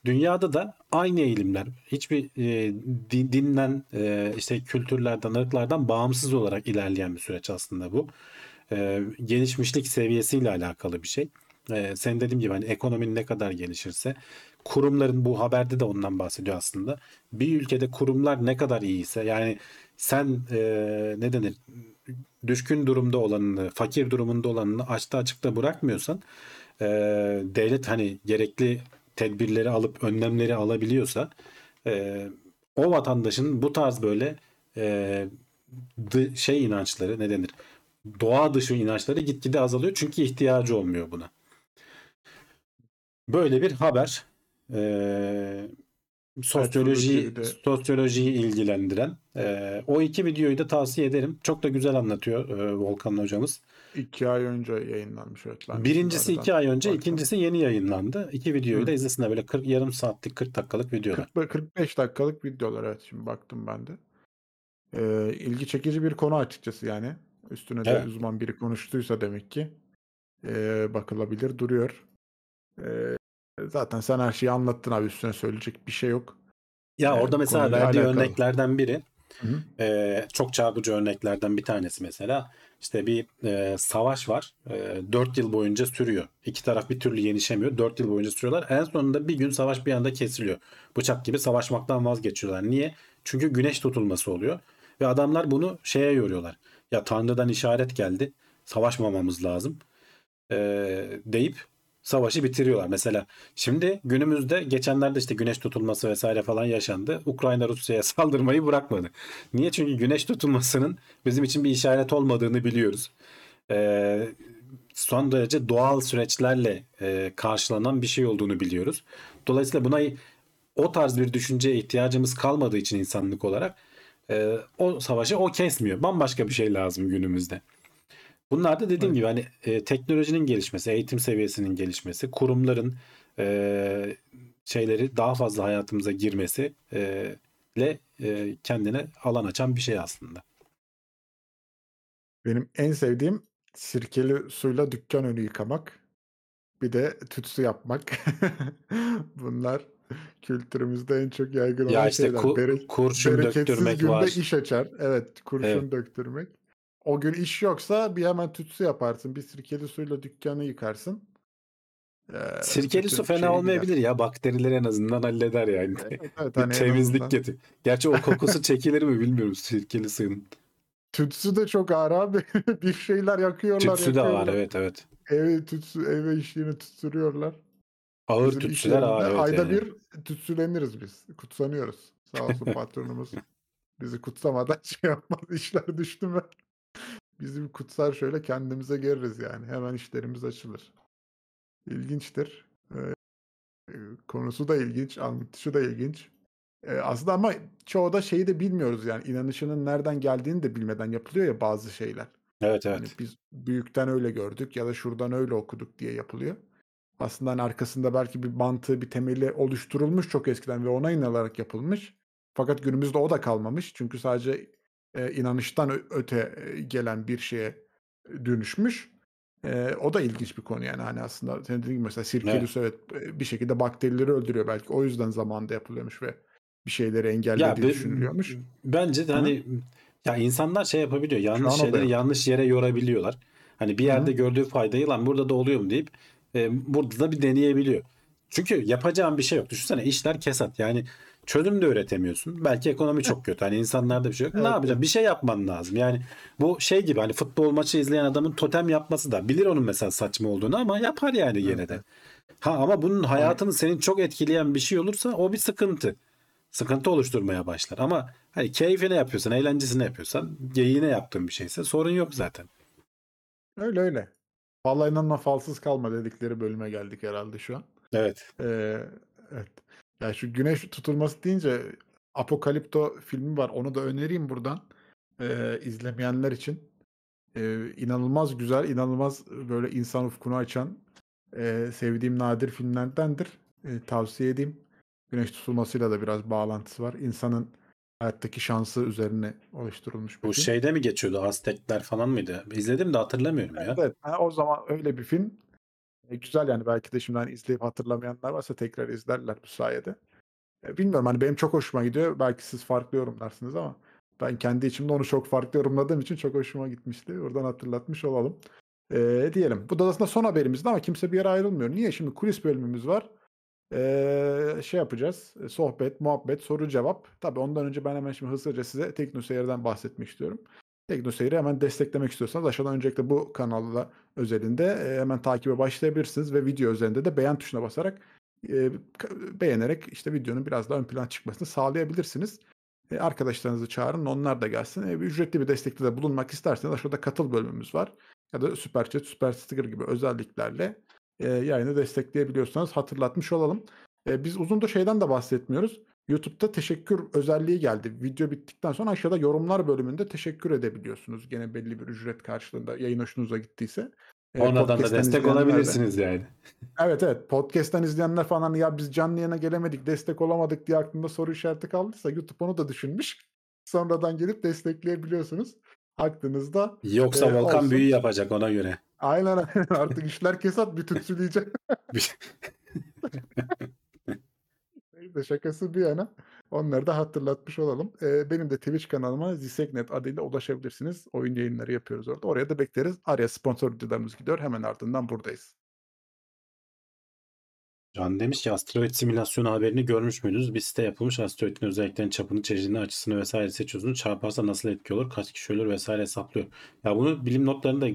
Dünyada da aynı eğilimler hiçbir e, din, dinden e, işte kültürlerden ırklardan bağımsız olarak ilerleyen bir süreç aslında bu. E, gelişmişlik seviyesiyle alakalı bir şey. E, sen dediğim gibi hani ekonominin ne kadar gelişirse kurumların bu haberde de ondan bahsediyor aslında. Bir ülkede kurumlar ne kadar iyiyse yani sen e, ne denir düşkün durumda olanını, fakir durumunda olanını açta açıkta bırakmıyorsan e, devlet hani gerekli tedbirleri alıp önlemleri alabiliyorsa e, o vatandaşın bu tarz böyle e, dı, şey inançları ne denir? Doğa dışı inançları gitgide azalıyor çünkü ihtiyacı olmuyor buna. Böyle bir haber. E, sosyoloji de... sosyolojiyi ilgilendiren. E, o iki videoyu da tavsiye ederim. Çok da güzel anlatıyor e, Volkan hocamız. İki ay önce yayınlanmış evet. Ben Birincisi iki ay önce, baktım. ikincisi yeni yayınlandı. İki videoyu Hı. da izlesinler böyle 40 yarım saatlik 40 dakikalık videolar. 40, 45 dakikalık videolar evet şimdi baktım ben de. Ee, ilgi çekici bir konu açıkçası yani. Üstüne de evet. uzman biri konuştuysa demek ki e, bakılabilir duruyor. E, zaten sen her şeyi anlattın abi üstüne söyleyecek bir şey yok. Ya ee, orada mesela verdiği alakalı. örneklerden biri e, çok çarpıcı örneklerden bir tanesi mesela işte bir e, savaş var. E, 4 yıl boyunca sürüyor. İki taraf bir türlü yenişemiyor. 4 yıl boyunca sürüyorlar. En sonunda bir gün savaş bir anda kesiliyor. Bıçak gibi savaşmaktan vazgeçiyorlar. Niye? Çünkü güneş tutulması oluyor. Ve adamlar bunu şeye yoruyorlar. Ya Tanrı'dan işaret geldi. Savaşmamamız lazım. E, deyip savaşı bitiriyorlar. Mesela şimdi günümüzde geçenlerde işte güneş tutulması vesaire falan yaşandı. Ukrayna Rusya'ya saldırmayı bırakmadı. Niye? Çünkü güneş tutulmasının bizim için bir işaret olmadığını biliyoruz. Ee, son derece doğal süreçlerle e, karşılanan bir şey olduğunu biliyoruz. Dolayısıyla buna o tarz bir düşünceye ihtiyacımız kalmadığı için insanlık olarak e, o savaşı o kesmiyor. Bambaşka bir şey lazım günümüzde. Bunlar da dediğim evet. gibi hani e, teknolojinin gelişmesi, eğitim seviyesinin gelişmesi, kurumların e, şeyleri daha fazla hayatımıza girmesi e, ile e, kendine alan açan bir şey aslında. Benim en sevdiğim sirkeli suyla dükkan önü yıkamak. Bir de tütsü yapmak. Bunlar kültürümüzde en çok yaygın olan ya işte şeyler. Ku, Bere, kurşun döktürmek günde var. iş açar. Evet, kurşun evet. döktürmek. O gün iş yoksa bir hemen tütsü yaparsın. Bir sirkeli suyla dükkanı yıkarsın. Ee, Sirkeli su fena olmayabilir gider. ya. Bakterileri en azından halleder yani. Evet, evet, hani temizlik getir. Gerçi o kokusu çekilir mi bilmiyorum sirkeli suyun. Tütsü de çok ağır abi. bir şeyler yakıyorlar. Tütsü de ağır evet evet. Eve tütsü eve işliğini tütsürüyorlar. Ağır Bizim tütsüler ağır evet. Ayda yani. bir tütsüleniriz biz. Kutsanıyoruz. Sağ olsun patronumuz. Bizi kutsamadan şey yapmaz. işler düştü mü? Bizim kutsar şöyle kendimize geliriz yani. Hemen işlerimiz açılır. İlginçtir. Eee, konusu da ilginç, anlatışı da ilginç. Eee, aslında ama çoğu da şeyi de bilmiyoruz yani inanışının nereden geldiğini de bilmeden yapılıyor ya bazı şeyler. Evet Hani evet. biz büyükten öyle gördük ya da şuradan öyle okuduk diye yapılıyor. Aslında hani arkasında belki bir mantığı, bir temeli oluşturulmuş çok eskiden ve ona inanılarak yapılmış. Fakat günümüzde o da kalmamış. Çünkü sadece eee, inanıştan öte eee, gelen bir şeye dönüşmüş. Eee, o da ilginç bir konu yani hani aslında senin dediğin gibi mesela Sirkelius evet eee, bir şekilde bakterileri öldürüyor belki o yüzden zamanında yapılıyormuş ve bir şeyleri Ya engellediği be- düşünülüyormuş. bence de Hı hani ya insanlar şey yapabiliyor. Yanlış şeyleri yanlış yere yorabiliyorlar. Hani bir yerde hı. gördüğü faydayı lan burada da oluyor mu deyip e, burada da bir deneyebiliyor. Çünkü yapacağın bir şey yok. Düşünsene işler kesat. Yani çözüm de üretemiyorsun. Belki ekonomi çok kötü. Hani insanlarda bir şey yok. Ne Evet, yapacaksın? evet. Bir şey yapman lazım. Yani bu şey gibi hani futbol maçı izleyen adamın totem yapması da bilir onun mesela saçma olduğunu ama yapar yani Evet, de. Ha ama bunun hayatını senin çok etkileyen bir şey olursa o bir sıkıntı. Sıkıntı oluşturmaya başlar. Ama hani keyfine yapıyorsan, eğlencesine yapıyorsan, geyiğine yaptığın bir şeyse sorun yok zaten. Öyle öyle. Vallahi inanma falsız kalma dedikleri bölüme geldik herhalde şu an. Evet. Eee, evet. Ya şu güneş tutulması deyince Apokalipto filmi var. Onu da önereyim buradan. Eee, izlemeyenler için. Eee, inanılmaz güzel, inanılmaz böyle insan ufkunu açan eee, sevdiğim nadir filmlerdendir. Eee, tavsiye edeyim. Güneş tutulmasıyla da biraz bağlantısı var. İnsanın hayattaki şansı üzerine oluşturulmuş bir Bu film. şeyde mi geçiyordu? Aztekler falan mıydı? İzledim de hatırlamıyorum ya. Evet, ha, o zaman öyle bir film. E, güzel yani belki de şimdi hani izleyip hatırlamayanlar varsa tekrar izlerler bu sayede. E, bilmiyorum hani benim çok hoşuma gidiyor. Belki siz farklı yorumlarsınız ama ben kendi içimde onu çok farklı yorumladığım için çok hoşuma gitmişti. Oradan hatırlatmış olalım. E, diyelim. Bu da aslında son haberimizdi ama kimse bir yere ayrılmıyor. Niye? Şimdi kulis bölümümüz var. E, şey yapacağız. e, Sohbet, muhabbet, soru cevap. Tabii ondan önce ben hemen şimdi hızlıca size TeknoSeyir'den bahsetmek istiyorum. TeknoSeyir'i hemen desteklemek istiyorsanız aşağıdan öncelikle bu kanalla özelinde e, hemen takibe başlayabilirsiniz ve video üzerinde de beğen tuşuna basarak e, beğenerek işte videonun biraz daha ön plana çıkmasını sağlayabilirsiniz. E, arkadaşlarınızı çağırın onlar da gelsin. Ücretli bir destekte de bulunmak isterseniz aşağıda katıl bölümümüz var. Ya da Süper Chat, Süper Sticker gibi özelliklerle yayını destekleyebiliyorsanız hatırlatmış olalım. Biz uzun da şeyden de bahsetmiyoruz. YouTube'da teşekkür özelliği geldi. Video bittikten sonra aşağıda yorumlar bölümünde teşekkür edebiliyorsunuz. Gene belli bir ücret karşılığında yayın hoşunuza gittiyse. E, Onlardan da destek izleyenler de- olabilirsiniz yani. Evet evet. Podcast'ten izleyenler falan ya biz canlı yayına gelemedik, destek olamadık diye aklında soru işareti kaldıysa YouTube onu da düşünmüş. Sonradan gelip destekleyebiliyorsunuz. Aklınızda. Yoksa Ee, Volkan olsun. büyü yapacak ona göre. Aynen aynen. Artık işler kesat bir tütsüleyecek. Şakası bir yana. Onları da hatırlatmış olalım. Ee, benim de Twitch kanalıma Ziseknet adıyla ulaşabilirsiniz. Oyun yayınları yapıyoruz orada. Oraya da bekleriz. Araya sponsor videolarımız gidiyor. Hemen ardından buradayız. Can demiş ki asteroid simülasyonu haberini görmüş müydünüz? Bir site yapılmış asteroidin özelliklerini, çapını, çeşidini, açısını vesaire seçiyorsunuz. Çarparsa nasıl etki olur? Kaç kişi ölür vesaire hesaplıyor. Ya bunu bilim notlarında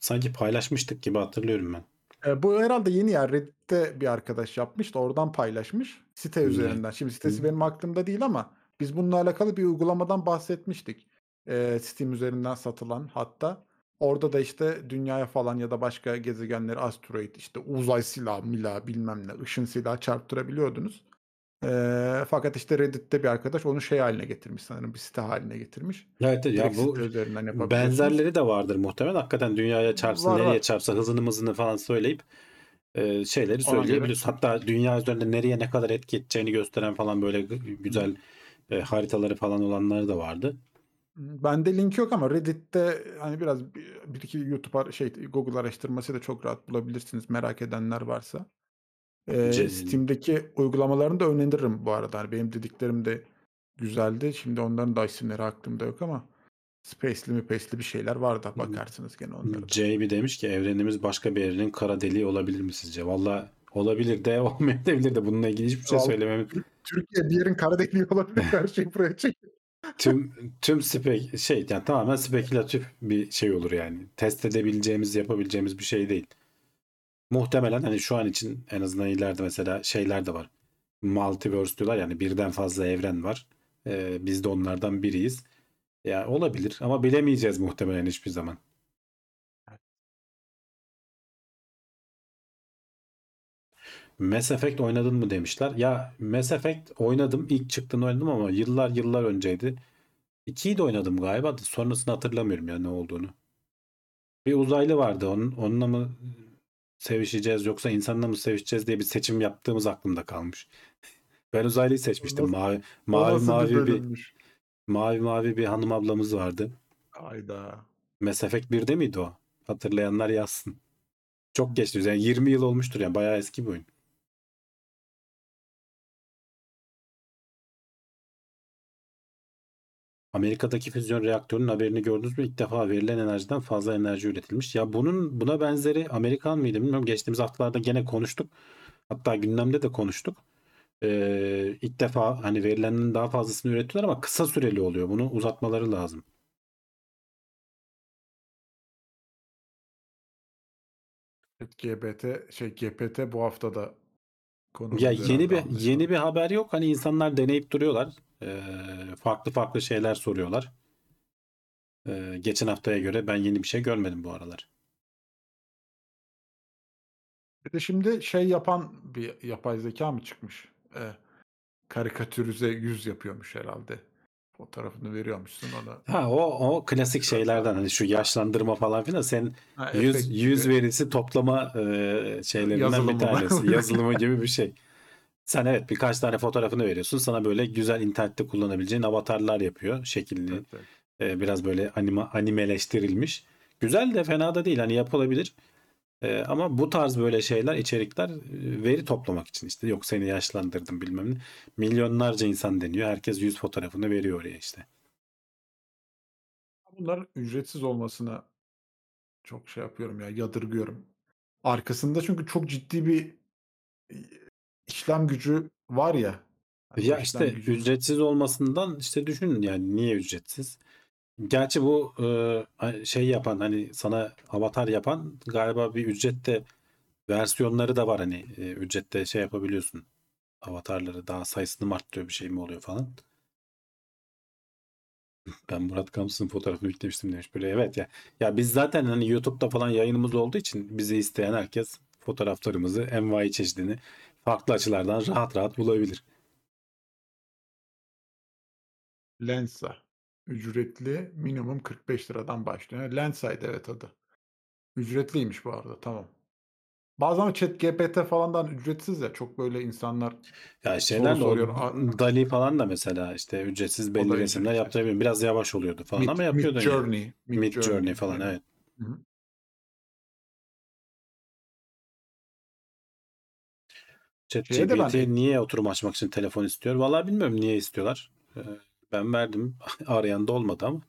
sanki paylaşmıştık gibi hatırlıyorum ben. E, bu herhalde yeni ya Reddit'te bir arkadaş yapmış da oradan paylaşmış site Ne? üzerinden. Şimdi sitesi Hı. benim aklımda değil ama biz bununla alakalı bir uygulamadan bahsetmiştik. E, Steam üzerinden satılan hatta. Orada da işte dünyaya falan ya da başka gezegenleri asteroid işte uzay silahı mila bilmem ne ışın silahı çarptırabiliyordunuz. E, fakat işte Reddit'te bir arkadaş onu şey haline getirmiş sanırım bir site haline getirmiş. Evet ya bu üzerinden benzerleri de vardır muhtemelen. Hakikaten dünyaya çarpsın, Var, nereye var. çarpsa hızını mızını falan söyleyip e, şeyleri söyleyebiliyorsun. Hatta dünya üzerinde nereye ne kadar etki edeceğini gösteren falan böyle güzel e, haritaları falan olanları da vardı. Bende link yok ama Reddit'te hani biraz bir, bir iki YouTube şey Google araştırması da çok rahat bulabilirsiniz merak edenler varsa. Ee, Steam'deki uygulamalarını da öneririm bu arada. Hani benim dediklerim de güzeldi. Şimdi onların da isimleri aklımda yok ama Space'li mi Pace'li bir şeyler var da bakarsınız gene onlara. JB demiş ki evrenimiz başka bir evrenin kara deliği olabilir mi sizce? Valla olabilir de olmayabilir de bununla ilgili hiçbir şey Vallahi- söylemem. Türkiye bir yerin kara deliği olabilir her şeyi buraya çek. Tüm tüm spek şey yani tamamen spekülatif bir şey olur yani. Test edebileceğimiz, yapabileceğimiz bir şey değil. Muhtemelen hani şu an için en azından ileride mesela şeyler de var. Multiverse diyorlar yani birden fazla evren var. Ee, biz de onlardan biriyiz. Ya olabilir ama bilemeyeceğiz muhtemelen hiçbir zaman. Mass Effect oynadın mı demişler. Ya Mass Effect oynadım. İlk çıktığında oynadım ama yıllar yıllar önceydi. 2'yi de oynadım galiba. Sonrasını hatırlamıyorum ya ne olduğunu. Bir uzaylı vardı. Onun, onunla mı sevişeceğiz yoksa insanla mı sevişeceğiz diye bir seçim yaptığımız aklımda kalmış. Ben uzaylıyı seçmiştim. Nasıl- Mavi mavi mavi bir bölünmüş? mavi mavi bir hanım ablamız vardı. Hayda. Effect 1'de miydi o? Hatırlayanlar yazsın. Çok geçti. Yani 20 yıl olmuştur yani. Bayağı eski bir oyun. Amerika'daki füzyon reaktörünün haberini gördünüz mü? İlk defa verilen enerjiden fazla enerji üretilmiş. Ya bunun buna benzeri Amerikan mıydı bilmiyorum. Geçtiğimiz haftalarda gene konuştuk. Hatta gündemde de konuştuk. Ee, ilk defa hani verilenin daha fazlasını üretiyorlar ama kısa süreli oluyor. Bunu uzatmaları lazım. GBT şey GPT bu hafta da konu Ya yeni bir yeni bir haber yok. Hani insanlar deneyip duruyorlar. Ee, farklı farklı şeyler soruyorlar. Ee, geçen haftaya göre ben yeni bir şey görmedim bu aralar. Bir de şimdi şey yapan bir yapay zeka mı çıkmış? Ee, karikatürize yüz yapıyormuş herhalde. Fotoğrafını veriyormuşsun ona. Ha o o klasik şeylerden hani şu yaşlandırma falan filan sen Ha, yüz yüz verisi toplama e, şeylerinden Yazılımı bir tanesi. Yazılımı gibi bir şey. Sen evet birkaç tane fotoğrafını veriyorsun. Sana böyle güzel internette kullanabileceğin avatarlar yapıyor. Şekilli. Evet, evet. E, biraz böyle anima, animeleştirilmiş. Güzel de fena da değil. Hani yapılabilir. E, ama bu tarz böyle şeyler, içerikler e, veri toplamak için işte. Yok seni yaşlandırdım bilmem ne. Milyonlarca insan deniyor. Herkes yüz fotoğrafını veriyor oraya işte. Bunların ücretsiz olmasına çok şey yapıyorum ya yadırgıyorum. Arkasında çünkü çok ciddi bir işlem gücü var ya. Hani Ya işte gücü- ücretsiz olmasından işte düşünün yani niye ücretsiz? Gerçi bu e, şey yapan hani sana avatar yapan galiba bir ücrette versiyonları da var hani e, ücrette şey yapabiliyorsun. Avatarları daha sayısını mı arttırıyor bir şey mi oluyor falan. Ben Murat Kamsız'ın fotoğrafını yüklemiştim demiş böyle evet ya. Ya biz zaten hani YouTube'da falan yayınımız olduğu için bizi isteyen herkes fotoğraflarımızı envai çeşidini farklı açılardan rahat rahat bulabilir. Lensa. Ücretli minimum 45 liradan başlıyor. Lensa'ydı evet adı. Ücretliymiş bu arada tamam. Bazen chat GPT falandan ücretsiz ya çok böyle insanlar Ya şeyler de soruyor. Dali falan da mesela işte ücretsiz belli resimler ücretsiz. yaptırabiliyorum. Biraz yavaş oluyordu falan Mid, ama yapıyordu. Mid yani. Journey. Mid Journey falan aynen. evet. Hı ChatGPT ben- niye oturum açmak için telefon istiyor? Vallahi bilmiyorum niye istiyorlar. Ee, Ben verdim. Arayan da olmadı ama.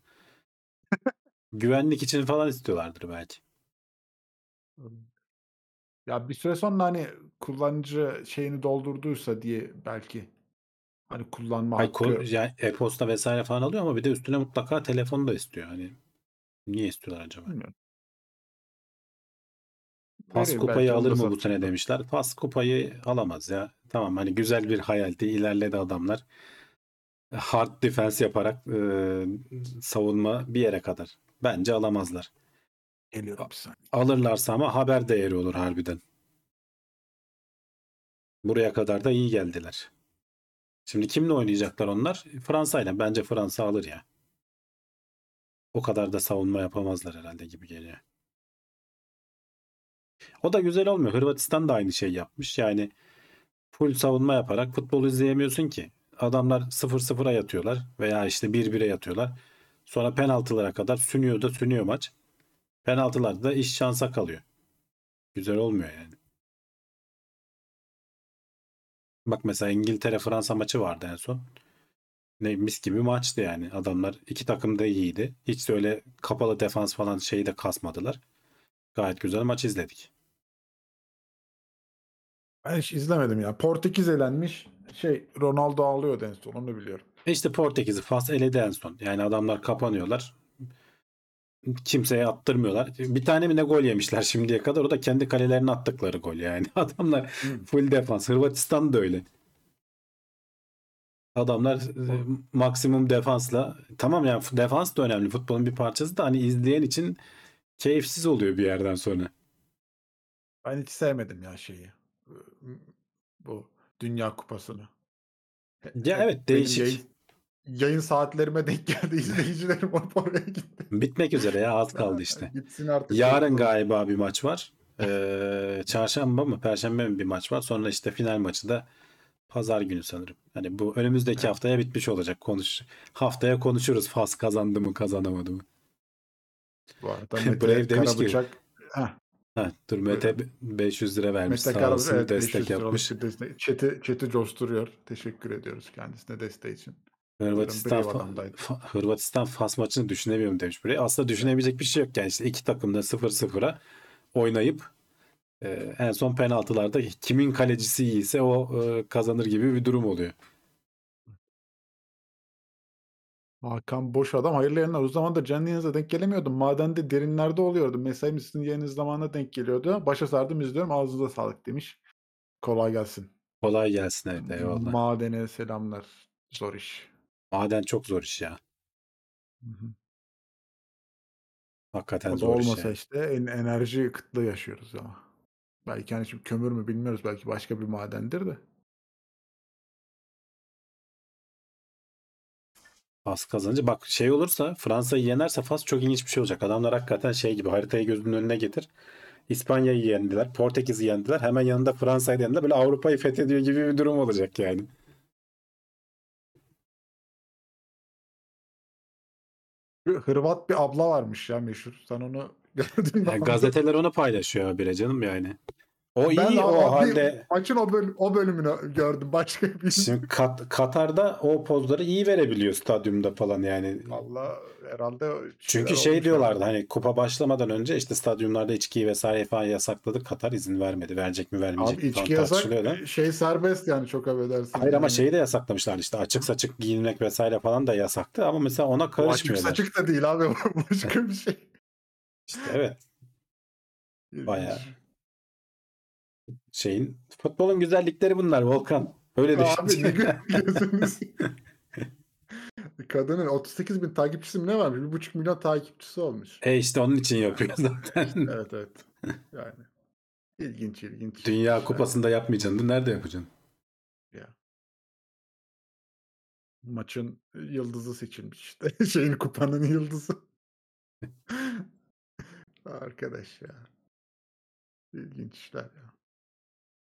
Güvenlik için falan istiyorlardır belki. Ya bir süre sonra hani kullanıcı şeyini doldurduysa diye belki hani kullanma Ay, hakkı yani e-posta vesaire falan alıyor ama bir de üstüne mutlaka telefonu da istiyor. Hani niye istiyorlar acaba? bilmiyorum. Verir kupayı alır mı bu sene demişler. Fas kupayı alamaz ya. Tamam hani güzel bir hayaldi. İlerledi adamlar. Hard defense yaparak e, savunma bir yere kadar. Bence alamazlar. Geliyorum bir saniye. Alırlarsa ama haber değeri olur harbiden. Buraya kadar da iyi geldiler. Şimdi kimle oynayacaklar onlar? Fransa'yla. Bence Fransa alır ya. O kadar da savunma yapamazlar herhalde gibi geliyor. O da güzel olmuyor. Hırvatistan da aynı şey yapmış. Yani full savunma yaparak futbol izleyemiyorsun ki. Adamlar 0-0'a yatıyorlar veya işte 1-1'e yatıyorlar. Sonra penaltılara kadar sünüyor da sünüyor maç. Penaltılarda da iş şansa kalıyor. Güzel olmuyor yani. Bak mesela İngiltere Fransa maçı vardı en son. Ne mis gibi maçtı yani. Adamlar iki takım da iyiydi. Hiç de öyle kapalı defans falan şeyi de kasmadılar. Gayet güzel maç izledik. Ben hiç izlemedim ya. Portekiz elenmiş. Şey Ronaldo ağlıyordu en son onu biliyorum. E İşte Portekiz'i Fas eledi en son. Yani adamlar kapanıyorlar. Kimseye attırmıyorlar. Bir tane mi ne gol yemişler şimdiye kadar. O da kendi kalelerine attıkları gol yani. Adamlar full defans. Hırvatistan da öyle. Adamlar e, maksimum defansla tamam yani defans da önemli futbolun bir parçası da hani izleyen için keyifsiz oluyor bir yerden sonra. Ben hiç sevmedim ya şeyi. bu Dünya Kupası'nı. Ya, evet, değişik. yayın yayın saatlerime denk geldi. İzleyicilerim oraya gitti. Bitmek üzere ya az kaldı işte. gitsin artık Yarın galiba bir maç var. Eee, çarşamba mı perşembe mi bir maç var. Sonra işte final maçı da pazar günü sanırım. Hani bu önümüzdeki Evet. haftaya bitmiş olacak. Konuş haftaya konuşuruz Fas kazandı mı kazanamadı mı. Bu arada Brave Mete demiş ki Karabıçak Heh, Heh, dur Mete 500 lira vermiş Mete sağ olsun evet destek 500 liralık yapmış. destek. Chat'i, chat'i coşturuyor. Teşekkür ediyoruz kendisine desteği için. Hırvatistan, Brave Hırvatistan Fas maçını düşünemiyorum demiş buraya. Aslında düşünebilecek bir şey yok. Yani işte iki takım da 0-0'a oynayıp e, en son penaltılarda kimin kalecisi iyiyse o e, kazanır gibi bir durum oluyor. Hakan Boş Adam hayırlı yayınlar. O zaman da canlı yayınıza denk gelemiyordum. Madende derinlerde oluyordum. Mesaim sizin yayınınız zamanına denk geliyordu. Başa sardım izliyorum. Ağzınıza sağlık demiş. Kolay gelsin. Kolay gelsin evet eyvallah. Madene selamlar. Zor iş. Maden çok zor iş ya. Hı hı. Hakikaten O da zor iş olmasa yani. işte en, enerji kıtlığı yaşıyoruz ama. Belki hani şimdi kömür mü bilmiyoruz. Belki başka bir madendir de. Fas kazanınca bak şey olursa Fransa'yı yenerse Fas çok ilginç bir şey olacak. Adamlar hakikaten şey gibi haritayı gözünün önüne getir. İspanya'yı yendiler. Portekiz'i yendiler. Hemen yanında Fransa'yı da yendiler. Böyle Avrupa'yı fethediyor gibi bir durum olacak yani. Bir Hırvat bir abla varmış ya meşhur. Sen onu gördün mü? Yani gazeteler onu paylaşıyor habire canım yani. O iyi Ben o abi halde maçın o, bölüm, o bölümünü gördüm. Başka bir şimdi Kat- Katar'da o pozları iyi verebiliyor stadyumda falan yani. Valla herhalde o Çünkü şey diyorlardı abi. hani kupa başlamadan önce işte stadyumlarda içkiyi vesaire falan yasakladı. Katar izin vermedi. Verecek mi vermeyecek Abi mi içki yasak şey serbest yani çok affedersin. Hayır ama yani. şeyi de yasaklamışlar işte açık saçık giyinmek vesaire falan da yasaktı ama mesela ona O açık karışmıyorlar. saçık da değil abi. o Başka bir şey. İşte evet bayağı şeyin futbolun güzellikleri bunlar Volkan. Öyle düşün. Abi ne gülüyorsunuz? Kadının 38 bin takipçisi mi ne varmış? 1,5 milyon takipçisi olmuş. E işte onun için yapıyor zaten. Evet evet. Yani. İlginç ilginç. Dünya kupasında yapmayacaksın da nerede yapacaksın? Ya. Maçın yıldızı seçilmiş işte. Şeyin kupanın yıldızı. Arkadaş ya. İlginç işler ya.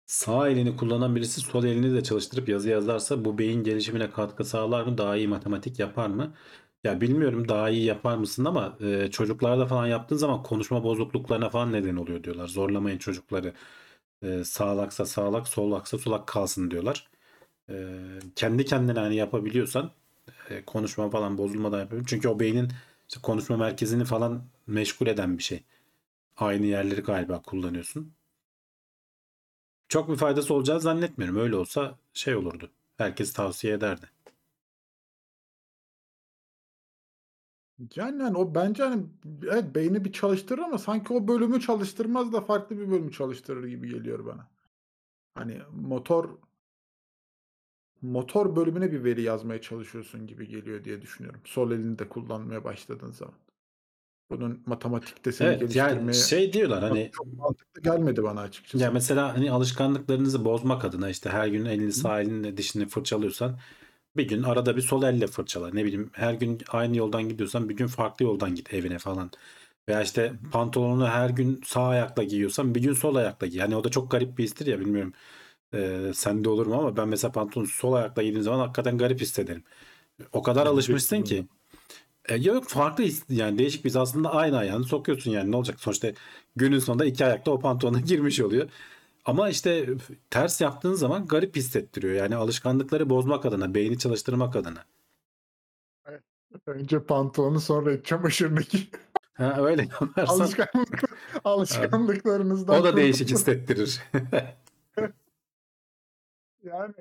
Sağ elini kullanan birisi sol elini de çalıştırıp yazı yazarsa bu beyin gelişimine katkı sağlar mı? Daha iyi matematik yapar mı? Ya bilmiyorum daha iyi yapar mısın ama e, çocuklarda falan yaptığın zaman konuşma bozukluklarına falan neden oluyor diyorlar. Zorlamayın çocukları. E, sağlaksa sağlak, solaksa solak kalsın diyorlar. E, kendi kendine hani yapabiliyorsan e, konuşma falan bozulmadan yapabiliyorsun. Çünkü o beynin işte konuşma merkezini falan meşgul eden bir şey. Aynı yerleri galiba kullanıyorsun. Çok bir faydası olacağını zannetmiyorum. Öyle olsa şey olurdu. Herkes tavsiye ederdi. Yani hani o bence hani evet beyni bir çalıştırır ama sanki o bölümü çalıştırmaz da farklı bir bölümü çalıştırır gibi geliyor bana. Hani motor motor bölümüne bir veri yazmaya çalışıyorsun gibi geliyor diye düşünüyorum. Sol elini de kullanmaya başladığın zaman. Bunun matematikte seni Evet yani geliştirmeye şey diyorlar hani çok mantıklı gelmedi bana açıkçası. ya mesela hani alışkanlıklarınızı bozmak adına işte her gün elini sağ elinle dişini fırçalıyorsan bir gün arada bir sol elle fırçala. Ne bileyim her gün aynı yoldan gidiyorsan bir gün farklı yoldan git evine falan. Veya işte pantolonunu her gün sağ ayakla giyiyorsan bir gün sol ayakla giy. Yani o da çok garip bir histir ya bilmiyorum. Ee, sende olur mu ama ben mesela pantolonu sol ayakla giydiğim zaman hakikaten garip hissederim. O kadar de alışmışsın ki. E, yok farklı yani değişik bir his. aslında aynı ayağını sokuyorsun yani ne olacak sonuçta günün sonunda iki ayakta o pantolona girmiş oluyor. Ama işte ters yaptığın zaman garip hissettiriyor. Yani alışkanlıkları bozmak adına, beyni çalıştırmak adına. Önce pantolonu sonra giy. Ha, öyle yaparsan Alışkanlık, alışkanlıklarınızdan o da değişik kurtulun. hissettirir. Yani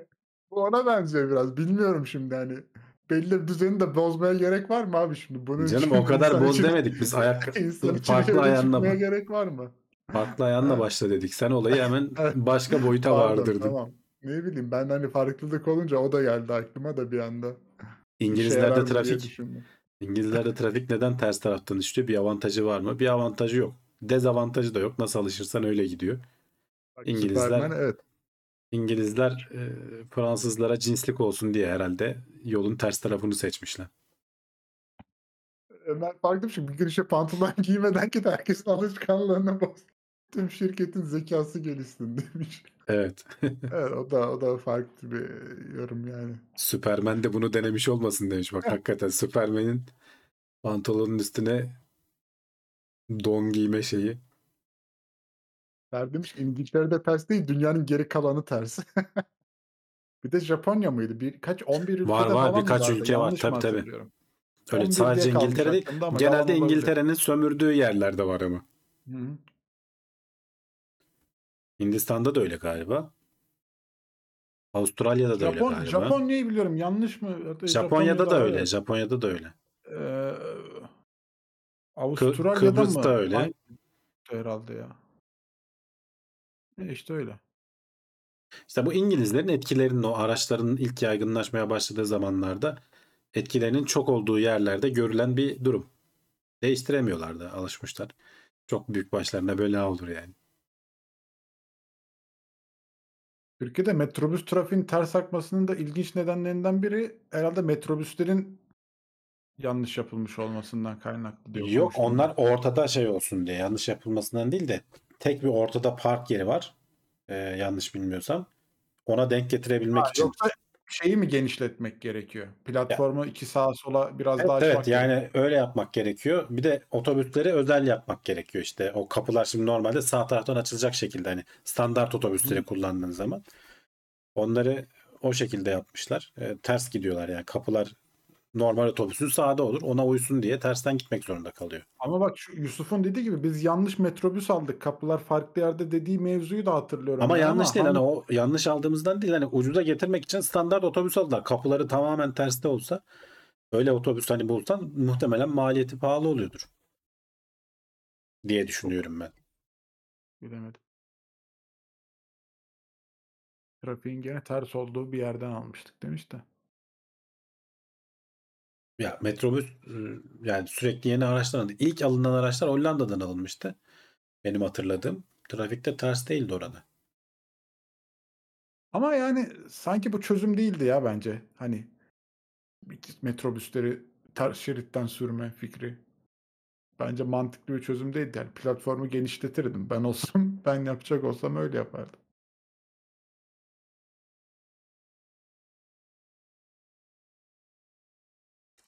bu ona benziyor biraz. Bilmiyorum şimdi hani. Belli bir düzeni de bozmaya gerek var mı abi şimdi? Bunun Canım o kadar boz için- demedik biz ayak farklı ayağınla çıkmaya gerek var mı? farklı ayağınla başla dedik. Sen olayı hemen başka boyuta Pardon, vardırdın. tamam. Ne bileyim ben hani farklılık olunca o da geldi aklıma da bir anda. İngilizlerde mı trafik. İngilizlerde trafik neden ters taraftan işliyor? Bir avantajı var mı? Bir avantajı yok. Dezavantajı da yok. Nasıl alışırsan öyle gidiyor. Bak, İngilizler- Superman, evet. İngilizler e, Fransızlara cinslik olsun diye herhalde yolun ters tarafını seçmişler. Ömer farklı bir şey. Bir gün işte pantolon giymeden ki de herkesin alışkanlığını boz. Tüm şirketin zekası gelişsin demiş. Evet. Evet o da o da farklı bir yorum yani. Superman de bunu denemiş olmasın demiş. Bak hakikaten Superman'in pantolonun üstüne don giyme şeyi. Der demiş ki, İngiltere'de ters değil dünyanın geri kalanı ters. bir de Japonya mıydı? Birkaç 11 ülkede Var, var, falan birkaç vardı? ülke var. Yanlış mı Tabii, tabii. Öyle 11 sadece İngiltere değil. Genelde. İngiltere'nin sömürdüğü yerlerde var ama. Hı. Hindistan'da da öyle galiba. Avustralya'da da öyle Japon, galiba. Japonya'yı biliyorum. Yanlış mı? Hatta Japonya'da da öyle. evet. Japonya'da da öyle. Ee, Avustralya'da Kıbrıs'ta mı? öyle. Aynı herhalde ya. E işte öyle. İşte bu İngilizlerin etkilerinin o araçların ilk yaygınlaşmaya başladığı zamanlarda etkilerinin çok olduğu yerlerde görülen bir durum. Değiştiremiyorlar da alışmışlar. Çok büyük başlarına bela olur yani. Türkiye'de metrobüs trafiğinin ters akmasının da ilginç nedenlerinden biri herhalde metrobüslerin yanlış yapılmış olmasından kaynaklı diyor. Yok onlar ortada şey olsun diye yanlış yapılmasından değil de tek bir ortada park yeri var. Ee, yanlış bilmiyorsam. Ona denk getirebilmek Ha, için. Yoksa şeyi mi genişletmek gerekiyor? Platformu iki sağa sola biraz Evet, daha açmak evet yani gerekiyor. öyle yapmak gerekiyor. Bir de otobüsleri özel yapmak gerekiyor işte. O kapılar şimdi normalde sağ taraftan açılacak şekilde hani standart otobüsleri kullandığın zaman. Onları o şekilde yapmışlar. Ee, ters gidiyorlar yani kapılar normal otobüsün sağda olur. Ona uysun diye tersten gitmek zorunda kalıyor. Ama bak şu Yusuf'un dediği gibi biz yanlış metrobüs aldık. Kapılar farklı yerde dediği mevzuyu da hatırlıyorum. Ama yanlış değil hani o yanlış aldığımızdan değil hani ucuza getirmek için standart otobüs aldılar. Kapıları tamamen terste olsa öyle otobüs hani bulsan muhtemelen maliyeti pahalı oluyordur. Diye düşünüyorum ben. Bilemedim. Trafiğin gene ters olduğu bir yerden almıştık demiş de. Ya metrobüs yani sürekli yeni araçlar. İlk alınan araçlar Hollanda'dan alınmıştı. Benim hatırladığım. Trafikte ters değildi orada. Ama yani sanki bu çözüm değildi ya bence. Hani metrobüsleri ters şeritten sürme fikri. Bence mantıklı bir çözüm değildi. Yani platformu genişletirdim. Ben olsam, ben yapacak olsam öyle yapardım.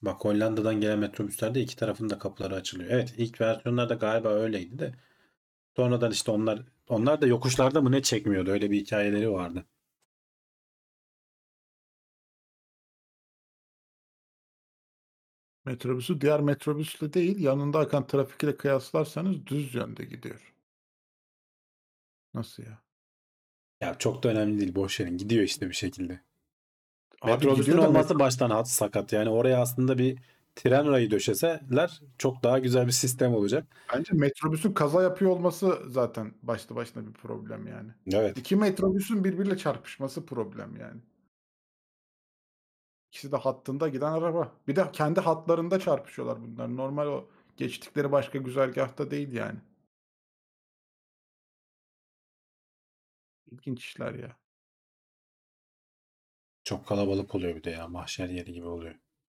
Bak Hollanda'dan gelen metrobüslerde iki tarafın da kapıları açılıyor. Evet ilk versiyonlarda galiba öyleydi de. Sonradan işte onlar onlar da yokuşlarda mı ne çekmiyordu. Öyle bir hikayeleri vardı. Metrobüsü diğer metrobüsle değil, yanında akan trafik ile kıyaslarsanız düz yönde gidiyor. Nasıl ya? Ya çok da önemli değil. Boş verin. Gidiyor işte bir şekilde. Abi Metrobüsün olması baştan hat sakat. Yani oraya aslında bir tren rayı döşeseler çok daha güzel bir sistem olacak. Bence metrobüsün kaza yapıyor olması zaten başlı başına bir problem yani. Evet. İki metrobüsün birbiriyle çarpışması problem yani. İkisi de hattında giden araba. Bir de kendi hatlarında çarpışıyorlar bunlar. Normal o geçtikleri başka güzergahta değil yani. İlginç işler ya. Çok kalabalık oluyor bir de ya. Mahşer yeri gibi oluyor.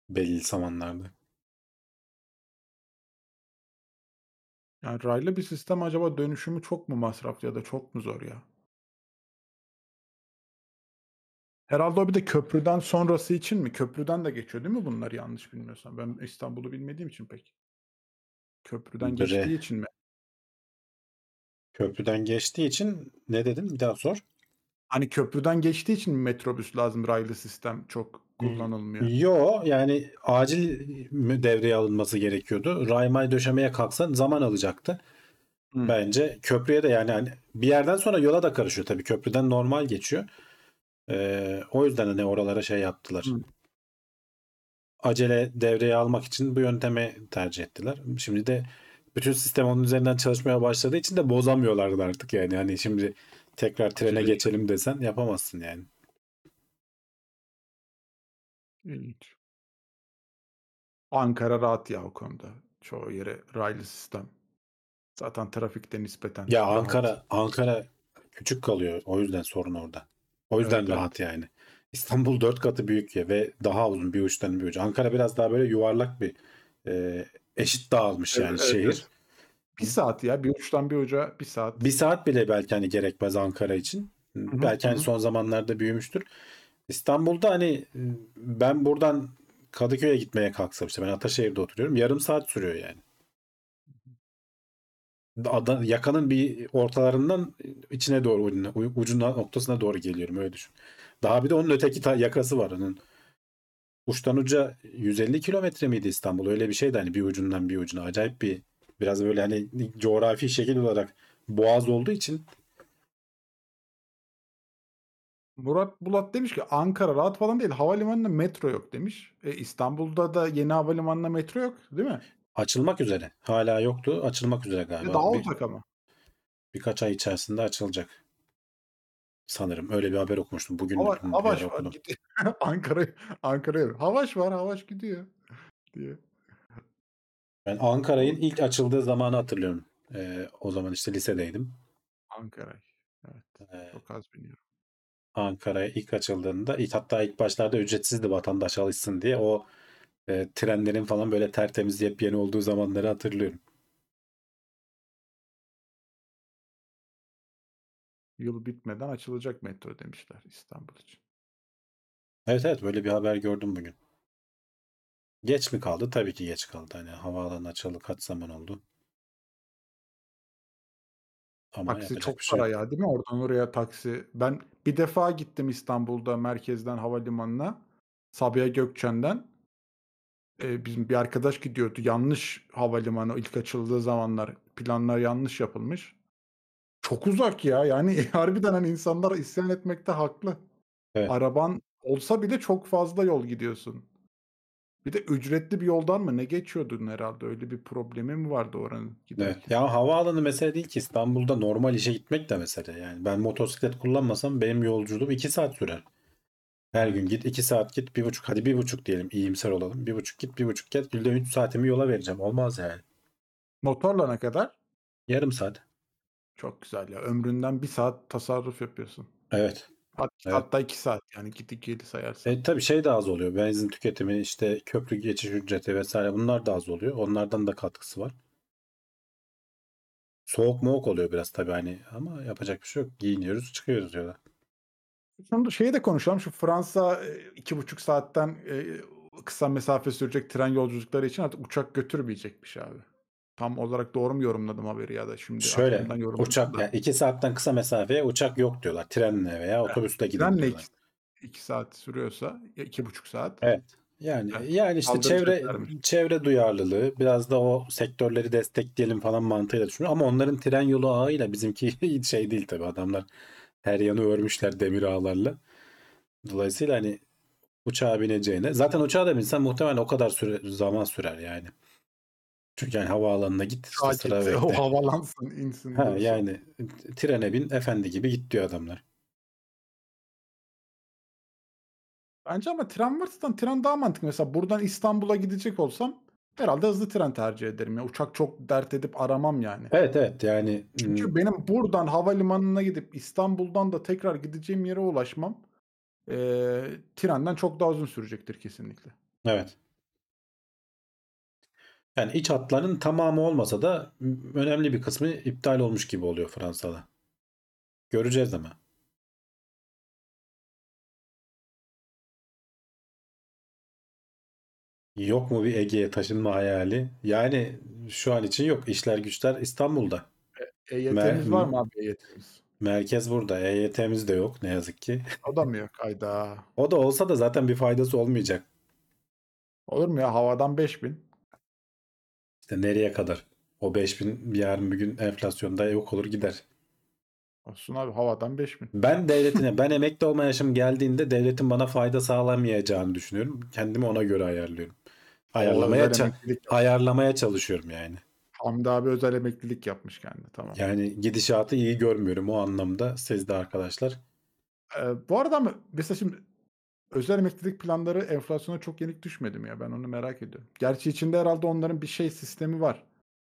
Belli zamanlarda. Yani raylı bir sistem acaba dönüşümü çok mu masraflı ya da çok mu zor ya? Herhalde o bir de köprüden sonrası için mi? Köprüden de geçiyor değil mi bunlar yanlış bilmiyorsam? Ben İstanbul'u bilmediğim için pek. Köprüden Bre- geçtiği için mi? Köprüden geçtiği için ne dedim? Bir daha sor. Hani köprüden geçtiği için mi metrobüs lazım raylı sistem çok kullanılmıyor? Yo yani acil devreye alınması gerekiyordu. Raymay döşemeye kalksan zaman alacaktı. Hı. Bence köprüye de yani hani bir yerden sonra yola da karışıyor tabii. Köprüden normal geçiyor. Ee, o yüzden hani oralara şey yaptılar. Hı. Acele devreye almak için bu yöntemi tercih ettiler. Şimdi de bütün sistem onun üzerinden çalışmaya başladığı için de bozamıyorlardı artık yani. Hani şimdi tekrar trene geçelim desen yapamazsın yani. İlginç. Ankara rahat ya o konuda. Çoğu yere raylı sistem. Zaten trafikte nispeten Ya rahat. Ankara Ankara küçük kalıyor. O yüzden sorun orada. O yüzden Evet, rahat yani. İstanbul dört katı büyük ya ve daha uzun bir uçtan bir ucu. Ankara biraz daha böyle yuvarlak bir e, eşit dağılmış Evet, yani evet, şehir. evet. Bir saat ya. Bir uçtan bir uca bir saat. Bir saat bile belki hani gerekmez Ankara için. hı, belki hani hı. son zamanlarda büyümüştür. İstanbul'da hani ben buradan Kadıköy'e gitmeye kalksam işte ben Ataşehir'de oturuyorum. Yarım saat sürüyor yani. Ada, yakanın bir ortalarından içine doğru ucuna, ucuna noktasına doğru geliyorum öyle düşün. Daha bir de onun öteki ta- yakası var onun. Uçtan uca 150 kilometre miydi İstanbul? Öyle bir şeydi hani bir ucundan bir ucuna. Acayip bir biraz böyle hani coğrafi şekil olarak boğaz olduğu için Murat Bulat demiş ki Ankara rahat falan değil. Havalimanında metro yok demiş. E, İstanbul'da da yeni havalimanında metro yok değil mi? açılmak üzere. Hala yoktu. Açılmak üzere E, galiba. daha Bir- olacak ama. birkaç ay içerisinde açılacak. Sanırım öyle bir haber okumuştum. Bugün Hava, Havaş var. Ankara Ankara'ya. Havaş var Havaş gidiyor. diye. Ben Ankara'nın ilk açıldığı zamanı hatırlıyorum. Ee, o zaman işte lisedeydim. Ankara. Evet. Ee, Çok az biniyorum. Ankara'ya ilk açıldığında hatta ilk başlarda ücretsizdi vatandaş alışsın diye o e, trenlerin falan böyle tertemiz yepyeni olduğu zamanları hatırlıyorum. Yıl bitmeden açılacak metro demişler İstanbul için. Evet evet böyle bir haber gördüm bugün. Geç mi kaldı? Tabii ki geç kaldı. Hani havaalanı açıldı kaç zaman oldu. Ama Taksi yapacak çok bir şey para yok. ya değil mi? Oradan oraya taksi. Ben bir defa gittim İstanbul'da merkezden havalimanına. Sabiha Gökçen'den. Ee, bizim bir arkadaş gidiyordu. Yanlış havalimanı ilk açıldığı zamanlar. Planlar yanlış yapılmış. Çok uzak ya. Yani harbiden hani insanlar isyan etmekte haklı. Evet. Araban olsa bile çok fazla yol gidiyorsun. Bir de ücretli bir yoldan mı ne geçiyordun herhalde? Öyle bir problemi mi vardı oranın Evet. giderken? Ya havaalanı mesele değil ki İstanbul'da normal işe gitmek de mesele. Yani ben motosiklet kullanmasam benim yolculuğum 2 saat sürer. Her gün git 2 saat git bir buçuk hadi bir buçuk diyelim iyimser olalım. Bir buçuk git bir buçuk gel günde 3 saatimi yola vereceğim. Olmaz yani. Motorla ne kadar? Yarım saat. Çok güzel ya. Ömründen bir saat tasarruf yapıyorsun. Evet. Hat- Evet. Hatta iki saat yani git ikili sayarsan. E, tabii şey de az oluyor. Benzin tüketimi işte köprü geçiş ücreti vesaire bunlar da az oluyor. Onlardan da katkısı var. Soğuk moğuk oluyor biraz tabii hani ama yapacak bir şey yok. Giyiniyoruz çıkıyoruz yola. Şimdi şeyi de konuşalım. Şu Fransa e, iki buçuk saatten e, kısa mesafe sürecek tren yolculukları için artık uçak götürmeyecekmiş abi. Tam olarak doğru mu yorumladım haberi ya da şimdi Şöyle uçak da. yani 2 saatten kısa mesafeye uçak yok diyorlar. Trenle veya otobüste gidin Trenle diyorlar. iki, iki saat sürüyorsa iki buçuk saat. Evet. Yani Evet. yani işte çevre Kaldıracaklarmış. çevre duyarlılığı biraz da o sektörleri destekleyelim falan mantığıyla düşünüyor. Ama onların tren yolu ağıyla bizimki şey değil tabii adamlar her yanı örmüşler demir ağlarla. Dolayısıyla hani uçağa bineceğine zaten uçağa da binsen muhtemelen o kadar süre, zaman sürer yani. Çünkü yani havaalanına git işte Sakin, sıra bekle. o havalansın, insin. Ha, yani trene bin efendi gibi git diyor adamlar. Bence ama tren varsa tren daha mantıklı. Mesela buradan İstanbul'a gidecek olsam herhalde hızlı tren tercih ederim. Ya uçak çok dert edip aramam yani. Evet evet yani Çünkü benim buradan havalimanına gidip İstanbul'dan da tekrar gideceğim yere ulaşmam eee, trenden çok daha uzun sürecektir kesinlikle. evet. Yani iç hatların tamamı olmasa da önemli bir kısmı iptal olmuş gibi oluyor Fransa'da. Göreceğiz ama. Yok mu bir Ege'ye taşınma hayali? Yani şu an için yok. İşler güçler İstanbul'da. EYT'miz Mer- var mı abi EYT'miz? Merkez burada. EYT'miz de yok ne yazık ki. O da mı yok? Hayda. O da olsa da zaten bir faydası olmayacak. Olur mu ya? Havadan 5000. İşte nereye kadar? O 5000 yarın bir gün enflasyonda yok olur gider. Olsun abi havadan 5000. Ben devletine, ben emekli olma yaşım geldiğinde devletin bana fayda sağlamayacağını düşünüyorum. Kendimi ona göre ayarlıyorum. Ayarlamaya ça- ayarlamaya çalışıyorum yani. Hamdi abi özel emeklilik yapmış kendine. Tamam. Yani gidişatı iyi görmüyorum o anlamda siz de arkadaşlar. Ee, bu arada ama mesela şimdi özel emeklilik planları enflasyona çok yenik düşmedi mi ya? Ben onu merak ediyorum. Gerçi içinde herhalde onların bir şey sistemi var.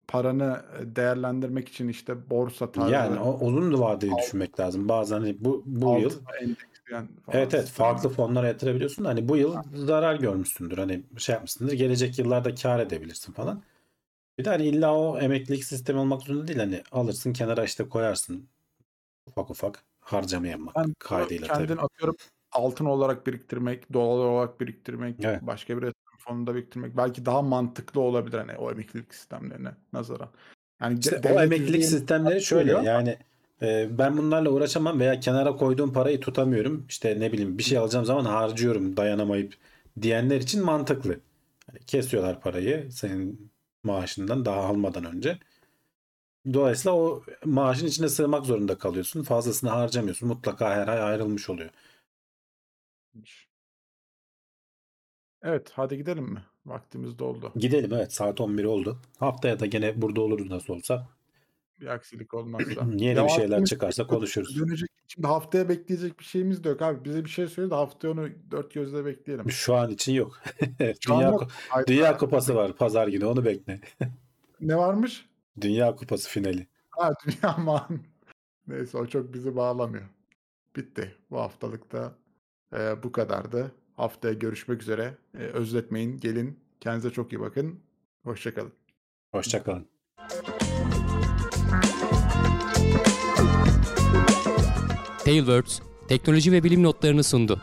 paranı e, değerlendirmek için işte borsa tarzı Yani o uzun vadeli Alt- düşünmek lazım. Bazen hani bu bu yıl falan Evet evet farklı fonlara yatırabiliyorsun. da Hani bu yıl zarar görmüşsündür. Hani şey yapmışsındır. Gelecek yıllarda kar edebilirsin falan. Bir de hani illa o emeklilik sistemi olmak zorunda değil. Hani alırsın kenara işte koyarsın. Ufak ufak harcama yapmak Ben kaydıyla kendin tabii. atıyorum altın olarak biriktirmek, dolar olarak biriktirmek, Evet. başka bir yatırım fonunda biriktirmek belki daha mantıklı olabilir hani o emeklilik sistemlerine nazaran. Yani İşte o emeklilik sistemleri şöyle yani e, ben bunlarla uğraşamam veya kenara koyduğum parayı tutamıyorum. İşte ne bileyim bir şey alacağım zaman harcıyorum dayanamayıp diyenler için mantıklı. Hani kesiyorlar parayı senin maaşından daha almadan önce. Dolayısıyla o maaşın içine sığmak zorunda kalıyorsun. Fazlasını harcamıyorsun. Mutlaka her ay ayrılmış oluyor. Evet, hadi gidelim mi? Vaktimiz doldu. Gidelim evet saat 11 oldu. Haftaya da gene burada oluruz nasıl olsa. Bir aksilik olmazsa. Yeni bir şeyler çıkarsa konuşuruz. Dönecek. Şimdi haftaya bekleyecek bir şeyimiz de yok abi. Bize bir şey söyle de haftaya onu dört gözle bekleyelim. Şu an için yok. Şu Dünya, yok. Dünya Kupası var pazar günü onu bekle. Ne varmış? Dünya Kupası finali. Ha dünya man. Neyse o çok bizi bağlamıyor. Bitti. Bu haftalıkta e, bu kadardı. Haftaya görüşmek üzere. E, özletmeyin. Gelin. Kendinize çok iyi bakın. Hoşçakalın. Hoşçakalın. Tailwords teknoloji ve bilim notlarını sundu.